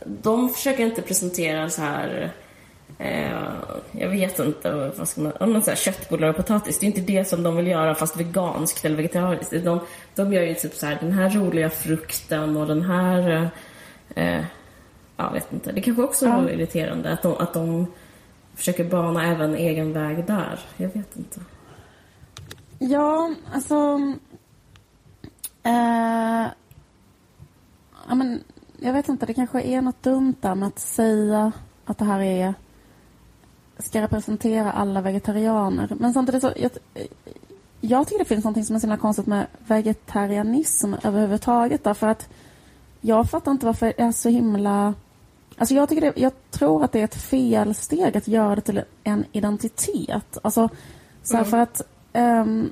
de försöker inte presentera så här... Eh, jag vet inte, vad ska man... Om man säger köttbullar och potatis. Det är inte det som de vill göra fast veganskt eller vegetariskt. De, de gör ju typ så här, den här roliga frukten och den här... Eh, jag vet inte. Det kanske också Ja. är irriterande att de, att de försöker bana även egen väg där. Jag vet inte. Ja, alltså... Eh, ja, men, jag vet inte, det kanske är något dumt där med att säga att det här är ska representera alla vegetarianer. Men samtidigt så... Jag, jag tycker det finns något som är så himla konstigt med vegetarianism överhuvudtaget. Därför att jag fattar inte varför det är så himla... Alltså jag, tycker det, jag tror att det är ett felsteg att göra det till en identitet. Alltså, så här, för att... ehm,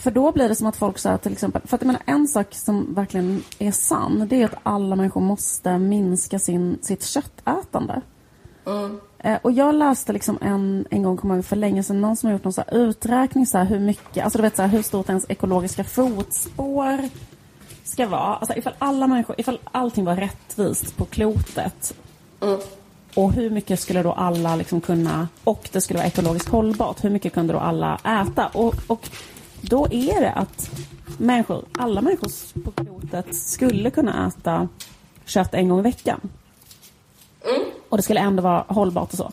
för då blir det som att folk säger till exempel... För att jag menar, en sak som verkligen är sann, det är att alla människor måste minska sin, sitt köttätande. Eh, Och jag läste liksom en, en gång, kommer för länge sedan, någon som har gjort någon så här uträkning så här, hur mycket, alltså du vet så här, hur stort ens ekologiska fotspår ska vara. Alltså ifall alla människor, ifall allting var rättvist på klotet och hur mycket skulle då alla liksom kunna, och det skulle vara ekologiskt hållbart, hur mycket kunde då alla äta? Och, och då är det att människor, alla människor på klotet skulle kunna äta kött en gång i veckan. Och det skulle ändå vara hållbart och så.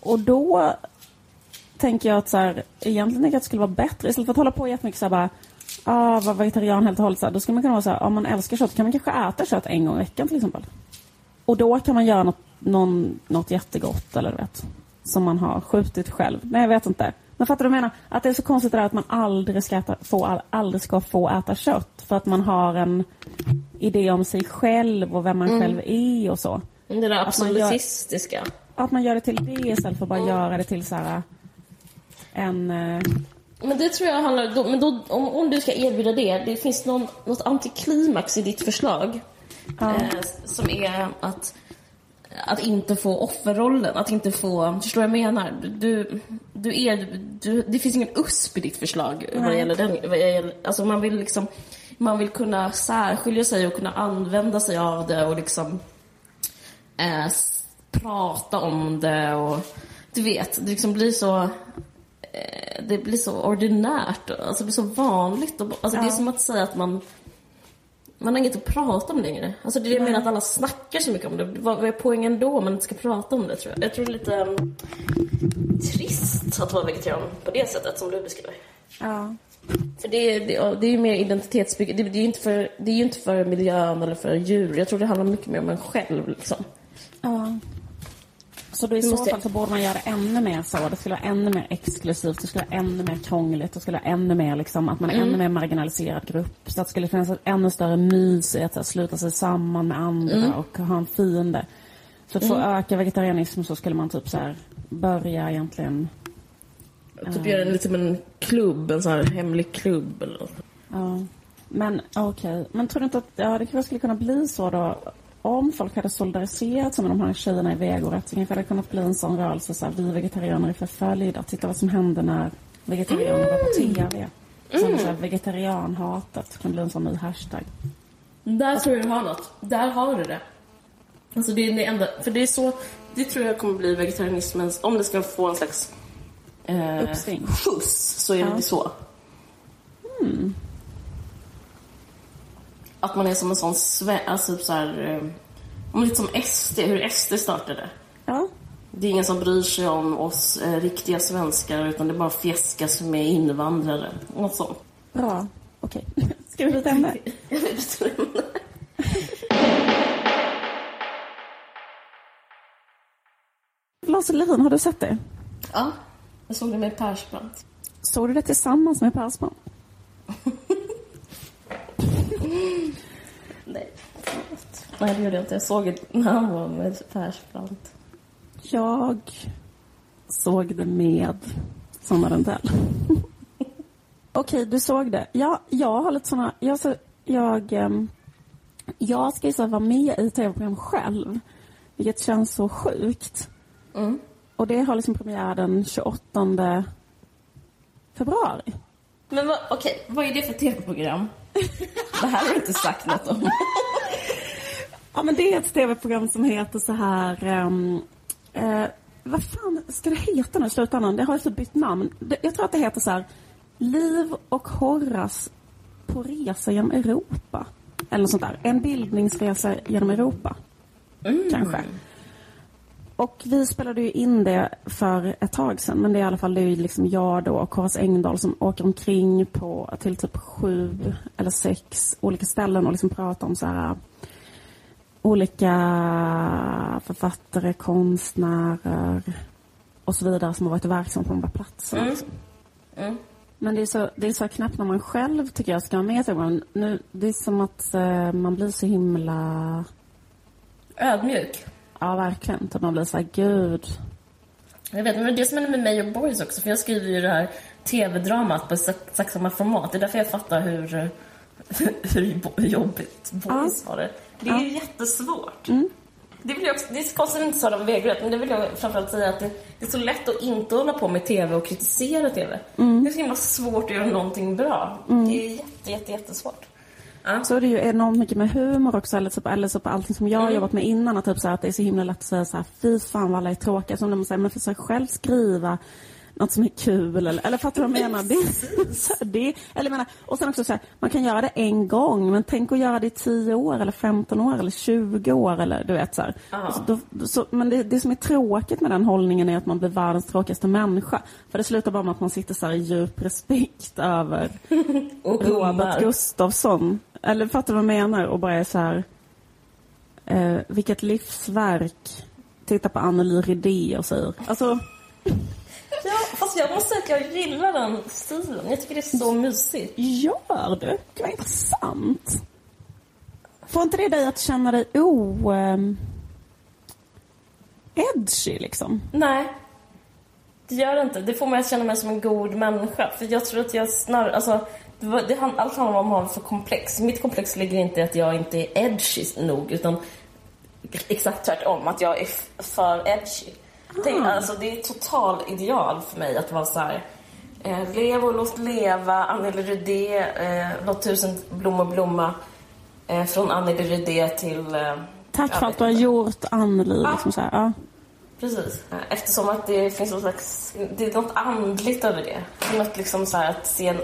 Och då tänker jag att så här, egentligen att det skulle vara bättre, istället för att hålla på jättemycket så här bara, ah, vara vegetarian helt och hållet, så här, då skulle man kunna vara så här, om man älskar kött kan man kanske äta kött en gång i veckan till exempel. Och då kan man göra något, någon, något jättegott eller du vet, som man har skjutit själv. Nej, jag vet inte. Men fattar du vad jag menar? Att det är så konstigt det där att man aldrig ska, äta, få, aldrig ska få äta kött för att man har en idé om sig själv och vem man själv är och så. Det där man gör-. Att man gör det till det istället för att bara göra det till så här en, eh, Men det tror jag handlar... Då, men då, om, om du ska erbjuda det, det finns någon, något antiklimax i ditt förslag. Ja. Eh, som är att, att inte få offerrollen, att inte få... Förstår du vad jag menar? Du, du är... Du, det finns ingen USP i ditt förslag vad Nej. gäller den. Vad gäller, alltså man vill liksom... Man vill kunna särskilja sig och kunna använda sig av det och liksom eh, prata om det och du vet, det liksom blir så eh, det blir så ordinärt, alltså det blir så vanligt. Och, alltså Det är Ja. som att säga att man man har inget att prata om längre. Alltså det är det jag menar att alla snackar så mycket om det. Vad, är poängen då om man inte ska prata om det tror jag? Jag tror det är lite um, trist att vara vegetarian på det sättet som du beskriver. Ja. För det, är- det, det är ju mer identitetsbygge. Det, det, är ju inte för, det är ju inte för miljön eller för djur. Jag tror det handlar mycket mer om en själv. Liksom. Ja. Så då i så fall så borde man göra ännu mer så. Det skulle vara ännu mer exklusivt, det skulle vara ännu mer krångligt, det skulle vara ännu mer liksom att man är ännu mer marginaliserad grupp. Så att det skulle finnas ett ännu större mys i att här, sluta sig samman med andra och ha en fiende. Så att få öka vegetarianism så skulle man typ så här börja egentligen Typ göra en lite som en klubb, en sån här hemlig klubb eller något. Ja. Men okej, men tror du inte att ja, det kanske skulle kunna bli så då om folk hade solidariserat sig med de här tjejerna i vegorätt så kanske det hade kunnat bli en sån rörelse så här, vi vegetarianer är förföljda. Titta vad som hände när vegetarianer var på TV. Som så här, vegetarianhatet kan bli en sån ny hashtag. Där tror jag du har något. Där har du det. Alltså det är det enda, för det är så, det tror jag kommer bli vegetarianismens, om det ska få en slags eh, Uppsving. skjuts så är Ja. det så. Att man är som en sån sve, alltså så här, eh, lite som SD, hur SD startade. Ja, Det är ingen som bryr sig om oss eh, riktiga svenskar utan det bara fjäskas med invandrare. Något sånt. bra. Okej. (laughs) Ska vi byta ämne? (laughs) Jag vet inte. Lars (laughs) Lerin, har du sett det? Ja, jag såg det med Persbrandt. Såg du det tillsammans med Persman? Nej, förlåt. Nej, det gjorde jag inte. Jag såg det när (laughs) han var med Persbrandt. Jag såg det med Sanna Rundell. (laughs) Okej, du såg det. Ja, jag har lite såna... Jag, så, jag, ehm, jag ska ju så vara med i tv-program själv, vilket känns så sjukt. Mm. Och det har liksom premiär den 28 februari. Men vad, okej, vad är det för tv-program? (laughs) Det här har du inte sagt något om. Ja, men det är ett tv-program som heter så här... ehm, eh, vad fan ska det heta nu i slutändan? Det har ju så bytt namn. Det, jag tror att det heter så här... Liv och Horace på resa genom Europa. Eller något sånt där. En bildningsresa genom Europa. Kanske. Och vi spelade ju in det för ett tag sedan. Men det är i alla fall det är liksom jag då och Horace Engdahl som åker omkring på till typ sju eller sex olika ställen och liksom pratar om så här olika författare, konstnärer och så vidare som har varit verksamma på de där platserna. Mm. Mm. Men det är, så, det är så knappt när man själv tycker jag ska vara med. i det. Nu, det är som att eh, man blir så himla... Ödmjuk. Ja, verkligen. Att man blir så här, gud. Jag vet, men det är det som händer med mig och Boris också. För jag skriver ju det här tv-dramat på exakt samma format. Det är därför jag fattar hur, (laughs) hur jobbigt Boris har det. Det är Ja. ju jättesvårt. Det, vill jag också, det är konstigt att inte sa det om vägrätt, men det vill jag framförallt säga att det, det är så lätt att inte hålla på med tv och kritisera tv. Det är så himla svårt att göra någonting bra. Det är jätte, jätte, jättesvårt. Ja. Så är det ju enormt mycket med humor också. Eller på, eller så på allting som jag har jobbat med innan. Att, typ så här, att det är så himla lätt att säga så här, fy fan vad alla är tråkiga. Som när man säger, men försök själv skriva något som är kul. Eller, eller fattar du vad jag menar? Det, så det, eller menar, och sen också så här, man kan göra det en gång. Men tänk att göra det i 10 år, eller 15 år, eller 20 år. Eller du vet så här. Ja. Och så, då, så, men det, det som är tråkigt med den hållningen är att man blir världens tråkigaste människa. För det slutar bara med att man sitter så här i djup respekt över (laughs) Robert. Gustafsson. Eller fattar vad jag menar? Och bara är så här. Eh, vilket livsverk. Titta på Anneli Rydé och säger. Alltså, (laughs) Ja, fast jag måste säga att jag gillar den stilen. Jag tycker det är så mysigt. gör du? Det var intressant. Får inte det dig att känna dig o... ehm, edgy liksom? Nej. Det gör det inte. Det får mig att känna mig som en god människa. För jag tror att jag snarare, alltså, det, allt handlar om vad man för komplex. Mitt komplex ligger inte i att jag inte är edgy nog, utan exakt tvärtom. Att jag är för edgy. Tänk, alltså, det är total ideal för mig att vara så här. Eh, lev och låt leva, Anneli Rudé, eh, låt tusen blommor blomma. Eh, från Anneli Rudé till... Eh, Tack för att du har gjort Anneli. Liksom så här, ja. Precis. Eftersom att det finns något slags... Det är något andligt över det. Det något liksom så här att se en,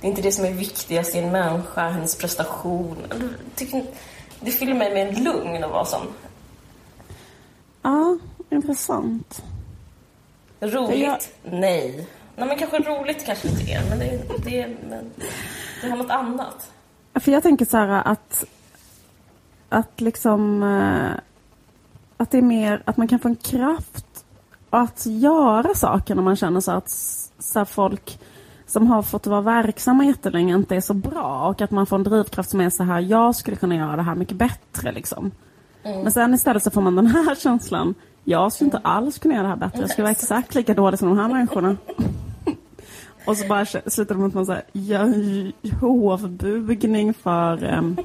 Det är inte det som är viktigast i en människa, hennes prestation. Tycker- Det fyller mig med en lugn att vara sån. ja, intressant. Roligt? Jag- Nej. Nej, men kanske roligt kanske inte är, men det, det, men det har något annat. För jag tänker så här att, att liksom eh, att det är mer att man kan få en kraft att göra saker när man känner så att så här, folk som har fått vara verksamma jättelänge inte är så bra och att man får en drivkraft som är så här, jag skulle kunna göra det här mycket bättre liksom. Men sen istället så får man den här (laughs) känslan, jag skulle inte alls kunna göra det här bättre, jag skulle vara exakt lika dålig som de här människorna. (laughs) Och så bara slutar det med att man säger gör en hovbugning för um,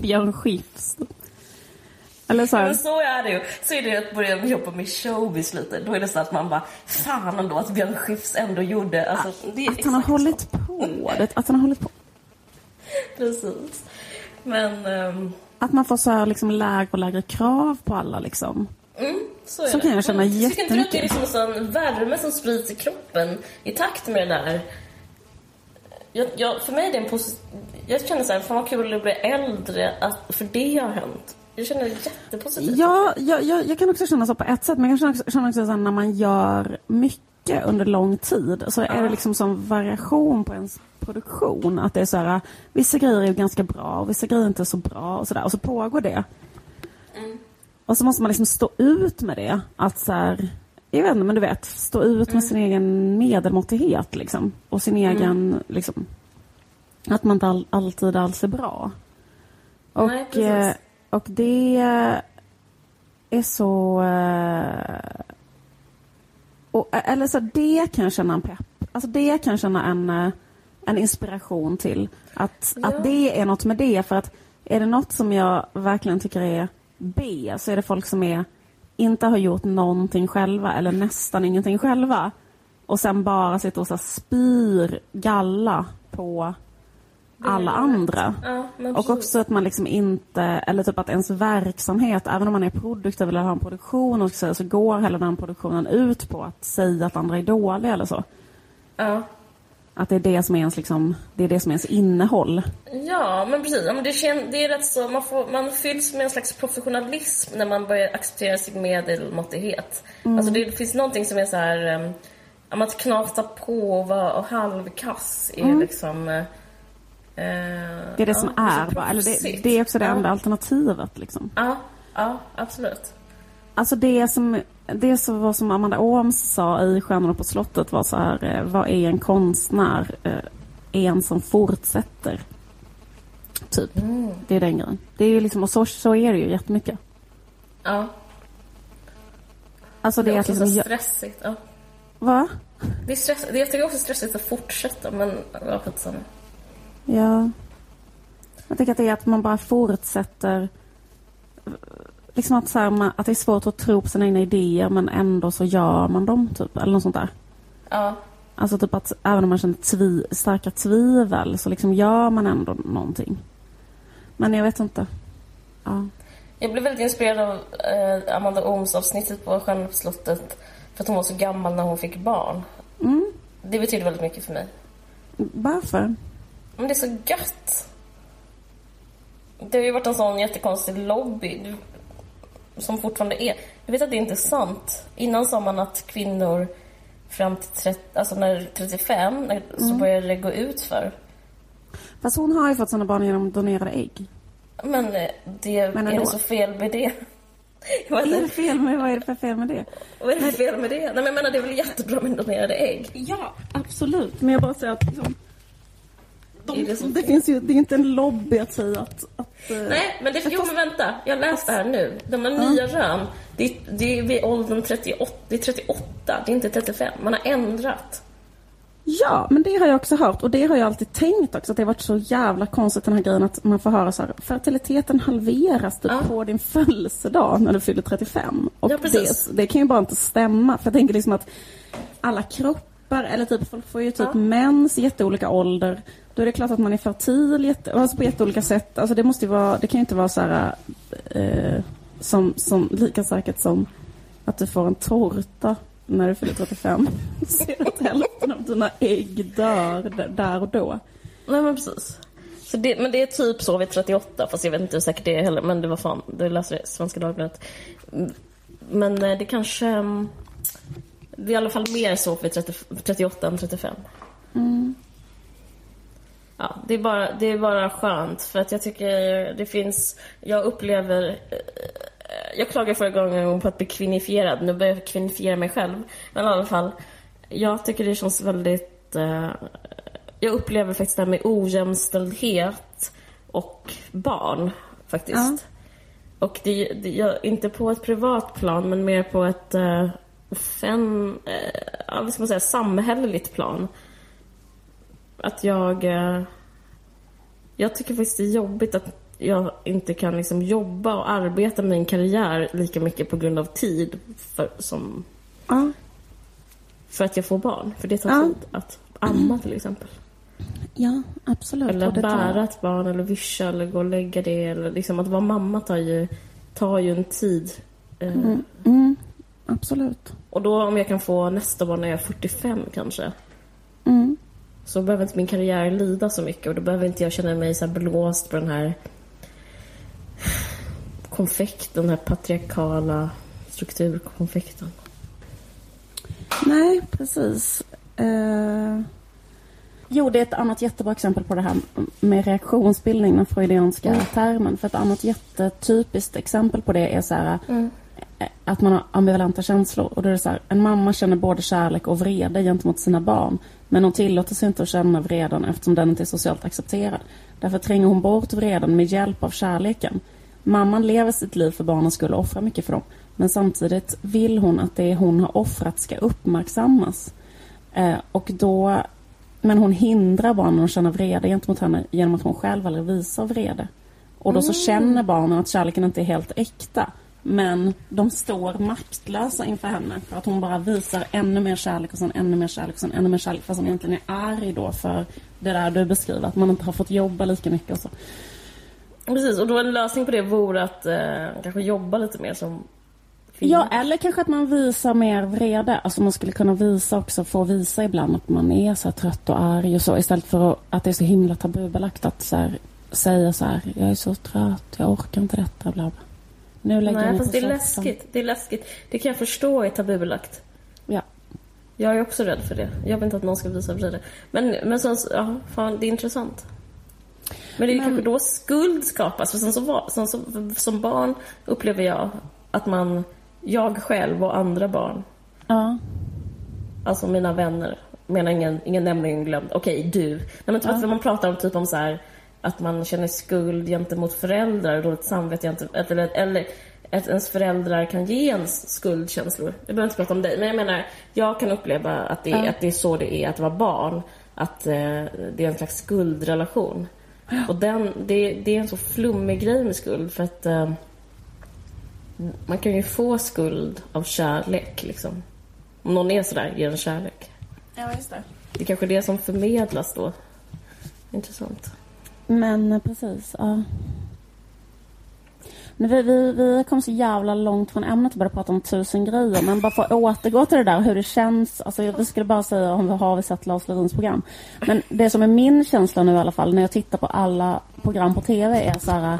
Björn Skifs. Eller så Men här, så är det ju. Så är det ju att börja jobba med showbiz lite. Då är det så att man bara, fan ändå att Björn Skifs ändå gjorde... Alltså, det är att han har exakt så. hållit på. Det, att han har hållit på. (laughs) Precis. Men... ehm, Att man får så här liksom lägre och lägre krav på alla liksom. Mm, så Så det. kan jag känna Men Tycker inte du att det är jättemycket. liksom en värme som sprids i kroppen i takt med den där... Jag, jag, för mig är det en posit... Jag känner så här, fan vad kul att bli äldre, att, för det har hänt. Jag känner jättepositivt. Ja, jag, jag, jag kan också känna så på ett sätt, men jag kan också känna också så när man gör mycket under lång tid så är det liksom som variation på ens produktion. Att det är så här, vissa grejer är ganska bra och vissa grejer är inte så bra och så där. Och så pågår det. Och så måste man liksom stå ut med det. Att så här, jag vet inte, men du vet, stå ut med sin egen medelmåttighet liksom. Och sin egen, liksom, att man inte all, alltid alls är bra. Och, Nej, och det är så... eh, Och, eh, eller så det kan jag känna en pepp. Alltså det kan jag känna en, eh, en inspiration till. Att, Ja. att det är något med det. För att är det något som jag verkligen tycker är B så är det folk som är, inte har gjort någonting själva eller nästan ingenting själva. Och sen bara sitter och så spyr galla på alla andra. Ja, Och också att man liksom inte, eller typ att ens verksamhet, även om man är produktiv eller har en produktion och så, så går hela den produktionen ut på att säga att andra är dåliga eller så. Ja. Att det är det som är ens, liksom, det är det som är ens innehåll. Ja, men precis. Ja, men det, kän, det är rätt så, man, får, man fylls med en slags professionalism när man börjar acceptera sin medelmåttighet. Alltså det finns någonting som är så här... Um, att knata på och vara och halvkass är liksom... eh, Det är det som ja, är så bara, eller det, det är också det ja. enda alternativet liksom. Ja, ja, absolut. Alltså det som, det som var som Amanda Ooms sa i Stjärnorna på slottet var så här, eh, vad är en konstnär? Eh, En som fortsätter. Typ. Det är den grejen. Det är ju liksom, och så, så är det ju jättemycket. Ja. Alltså Det det är är också så liksom, jag, stressigt. Ja. va? Det är stress, det, jag tycker också stressigt att fortsätta, men ja, skitsamma. Ja. Jag tycker att det är att man bara fortsätter. Liksom att, så här, att det är svårt att tro på sina egna idéer men ändå så gör man dem typ. Eller något sånt där. Ja. Alltså typ att även om man känner tvi, starka tvivel så liksom gör man ändå någonting. Men jag vet inte. Ja. Jag blev väldigt inspirerad av eh, Amanda Ooms avsnittet på Stjärnorna på slottet för att hon var så gammal när hon fick barn. Mm. Det betyder väldigt mycket för mig. Varför? Men det är så gött. Det har ju varit en sån jättekonstig lobby som fortfarande är. Jag vet att det inte är sant. Innan sa man att kvinnor fram till 30, alltså när 35 när, så Mm. började det gå ut för. Fast hon har ju fått sina barn genom donerade ägg. Men eh, det, Men är det så fel med det? (laughs) Vad är det fel med, vad är det för fel med det? vad är det fel med det? Nej men jag menar det är väl jättebra med donerade ägg? Ja, absolut. Men jag bara säger att liksom, de, är det som det finns ju, det är inte en lobby att säga att... att eh, Nej, men det, jo men vänta. Jag läste här nu. De här nya rön, det, det är vid åldern 38, det är 38, det är inte 35. Man har ändrat. Ja, men det har jag också hört och det har jag alltid tänkt också att det har varit så jävla konstigt den här grejen att man får höra så här fertiliteten halveras typ Ja. på din födelsedag när du fyller 35. Och Ja, det, det kan ju bara inte stämma för jag tänker liksom att alla kroppar eller typ folk får ju typ Ja. mens i jätteolika ålder. Då är det klart att man är fertil jätte, alltså på jätteolika sätt. Alltså det måste vara, det kan ju inte vara så här eh, som, som lika säkert som att du får en tårta när du fyller 35. (laughs) Ser att hälften av dina ägg dör där och då. Nej men precis. Så det, men det är typ så vid 38, fast jag vet inte hur säkert det är heller. Men det var fan, det läste jag i Svenska Dagbladet. Mm, Men eh, det kanske... mm, Det är i alla fall mer så vid 30, 38 än 35. Ja, det är, bara, det är bara skönt för att jag tycker det finns... Jag upplever... eh, Jag klagade förra gången på att bli kvinnifierad. Nu börjar jag kvinifiera mig själv. Men i alla fall, jag tycker det känns väldigt... eh, Jag upplever faktiskt det här med ojämställdhet och barn, faktiskt. Ja. Och det, det, jag, inte på ett privat plan, men mer på ett uh, fem, eh, vad ska man säga, samhälleligt plan. Att jag... eh, jag tycker faktiskt det är jobbigt att jag inte kan liksom jobba och arbeta med min karriär lika mycket på grund av tid för, som, Ja, för att jag får barn. För det tar Ja. tid att amma till exempel. ja absolut. Eller tar- bära ett barn eller vischa eller gå och lägga det. Eller liksom att vara mamma tar ju, tar ju en tid. Eh, Mm, mm, absolut. Och då om jag kan få nästa barn när jag är 45 kanske. Mm. Så behöver inte min karriär lida så mycket och då behöver inte jag känna mig så blåst på den här konfekten, den här patriarkala strukturkonfekten. Nej, precis. Eh, jo, det är ett annat jättebra exempel på det här med reaktionsbildning, den freudianska termen. För ett annat jättetypiskt exempel på det är så här, eh, att man har ambivalenta känslor. Och då är det så här, en mamma känner både kärlek och vrede gentemot sina barn. Men hon tillåter sig inte att känna vreden eftersom den inte är socialt accepterad. Därför tränger hon bort vreden med hjälp av kärleken. Mamman lever sitt liv för barnens skull och offrar mycket för dem. Men samtidigt vill hon att det hon har offrat ska uppmärksammas. Eh, och då, men hon hindrar barnen att känna vrede gentemot henne genom att hon själv aldrig visar vrede. Och då så känner barnen att kärleken inte är helt äkta. Men de står maktlösa inför henne för att hon bara visar ännu mer kärlek och sen ännu mer kärlek och sen ännu mer kärlek. Fast hon egentligen är arg då för det där du beskriver, att man inte har fått jobba lika mycket och så. Precis, och då en lösning på det vore att eh, kanske jobba lite mer som kvinna. Ja, eller kanske att man visar mer vrede. Alltså man skulle kunna visa också, få visa ibland att man är så trött och arg och så istället för att, att det är så himla tabubelagt att så här, säga så här, jag är så trött, jag orkar inte detta, bla bla. Nu lägger Nej, fast det är läskigt. Det är läskigt. Det kan jag förstå är tabubelagt. Ja. Jag är också rädd för det. Jag vill inte att någon ska visa vrede. Men, men sen, så- ja, fan, det är intressant. Men det är Men- kanske då skuld skapas. För sen så, sen så, som barn upplever jag att man, jag själv och andra barn, Ja. alltså mina vänner, menar ingen, ingen nämligen glömd. Okej, du. Nej, men typ Ja. att man pratar om typ om så här att man känner skuld gentemot föräldrar och dåligt samvete gentemot, eller, eller att ens föräldrar kan ge ens skuldkänslor. Jag behöver inte prata om dig, men jag menar, jag kan uppleva att det, Ja. att det är så det är att vara barn. Att eh, det är en slags skuldrelation. Och den, det, det är en så flummig grej med skuld för att eh, man kan ju få skuld av kärlek liksom. Om någon är sådär, ger en kärlek. Ja, just det. Det är kanske är det som förmedlas då. Intressant. Men eh, precis, ja. Men vi, vi, vi kom så jävla långt från ämnet och började prata om tusen grejer. Men bara för att återgå till det där hur det känns. Alltså jag skulle bara säga om vi har vi sett Lars Lerins program. Men det som är min känsla nu i alla fall när jag tittar på alla program på TV är så här,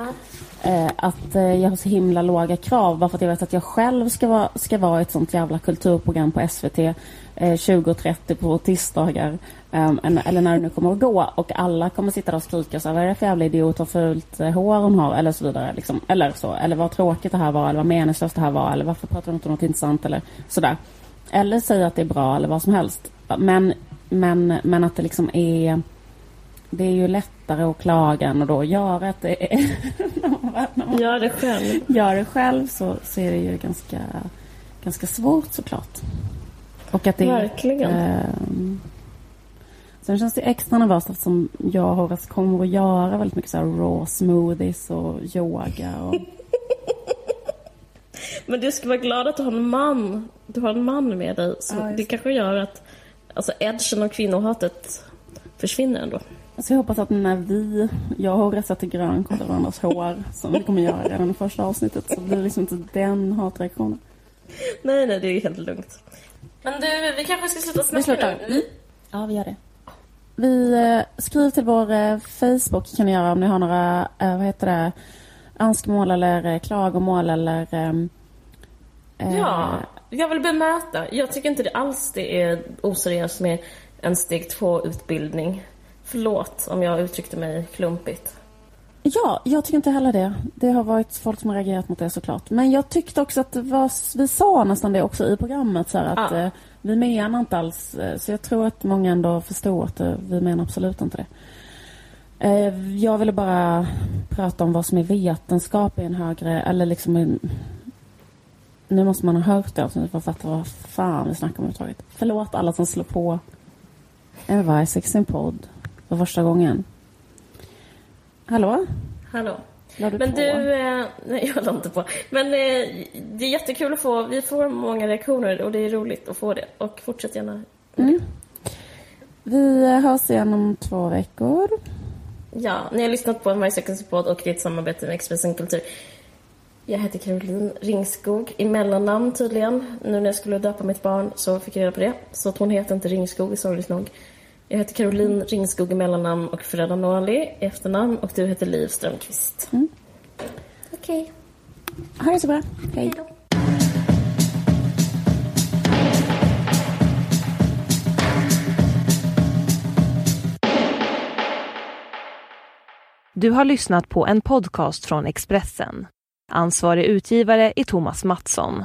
Eh, att eh, jag har så himla låga krav. Bara för att jag vet att jag själv ska vara, ska vara i ett sånt jävla kulturprogram på SVT eh, 20.30 på tisdagar. Ehm, eller när det nu kommer att gå och alla kommer sitta där och skrika så här, vad är det för jävla idiot, vad fult eh, hår hon har eller så vidare. Liksom. Eller så, eller vad tråkigt det här var, eller vad meningslöst det här var, eller varför pratar de inte om något intressant eller sådär. Eller säga att det är bra eller vad som helst. Men, men, men att det liksom är det är ju lättare att klaga än att då göra att det är... (laughs) Gör det själv. gör det själv så, så är det ju ganska, ganska svårt såklart. Och att det Verkligen. ehm, sen känns det extra nervöst eftersom jag och Horace kommer att göra väldigt mycket så här raw smoothies och yoga. Och, (laughs) Men du ska vara glad att du har en man. Du har en man med dig. Ja, just det kanske gör att alltså, edgen och kvinnohatet försvinner ändå. Så jag hoppas att när vi, jag och Horace sätter grönkål i varandras hår, som vi kommer göra redan i första avsnittet, så blir det liksom inte den hatreaktionen. Nej, nej, det är helt lugnt. Men du, vi kanske ska sluta Vi snacka slutar. nu. Mm. Ja, vi gör det. Vi eh, skriv till vår eh, Facebook kan ni göra om ni har några, eh, vad heter det, önskemål eller eh, klagomål eller ehm, eh, Ja, jag vill bemöta. Jag tycker inte det alls det är oseriöst med en steg två-utbildning. Förlåt om jag uttryckte mig klumpigt. Ja, jag tycker inte heller det. Det har varit folk som har reagerat mot det såklart. Men jag tyckte också att var, vi sa nästan det också i programmet så här, att Ja. eh, vi menar inte alls, eh, så jag tror att många ändå förstår att eh, vi menar absolut inte det. Eh, jag ville bara prata om vad som är vetenskap i en högre, eller liksom en, nu måste man ha hört det avsnittet för att fatta vad fan vi snackar om överhuvudtaget. Förlåt alla som slår på en Vice podd för första gången. Hallå? Hallå. Du Men på? du, eh, (laughs) nej jag la inte på. Men eh, det är jättekul att få, vi får många reaktioner och det är roligt att få det. Och fortsätt gärna. Mm. Vi hörs igen om två veckor. Ja, ni har lyssnat på en My Seconds podd och det är ett samarbete med Expressen Kultur. Jag heter Caroline Ringskog, i mellannamn tydligen. Nu när jag skulle döpa mitt barn så fick jag reda på det. Så att hon heter inte Ringskog, sorgligt nog. Jag heter Caroline Ringskog i mellannamn och Freda Norli i efternamn och du heter Liv Strömqvist. Mm. Okej, Ha det så bra. Hej. hej då. Du har lyssnat på en podcast från Expressen. Ansvarig utgivare är Thomas Mattsson.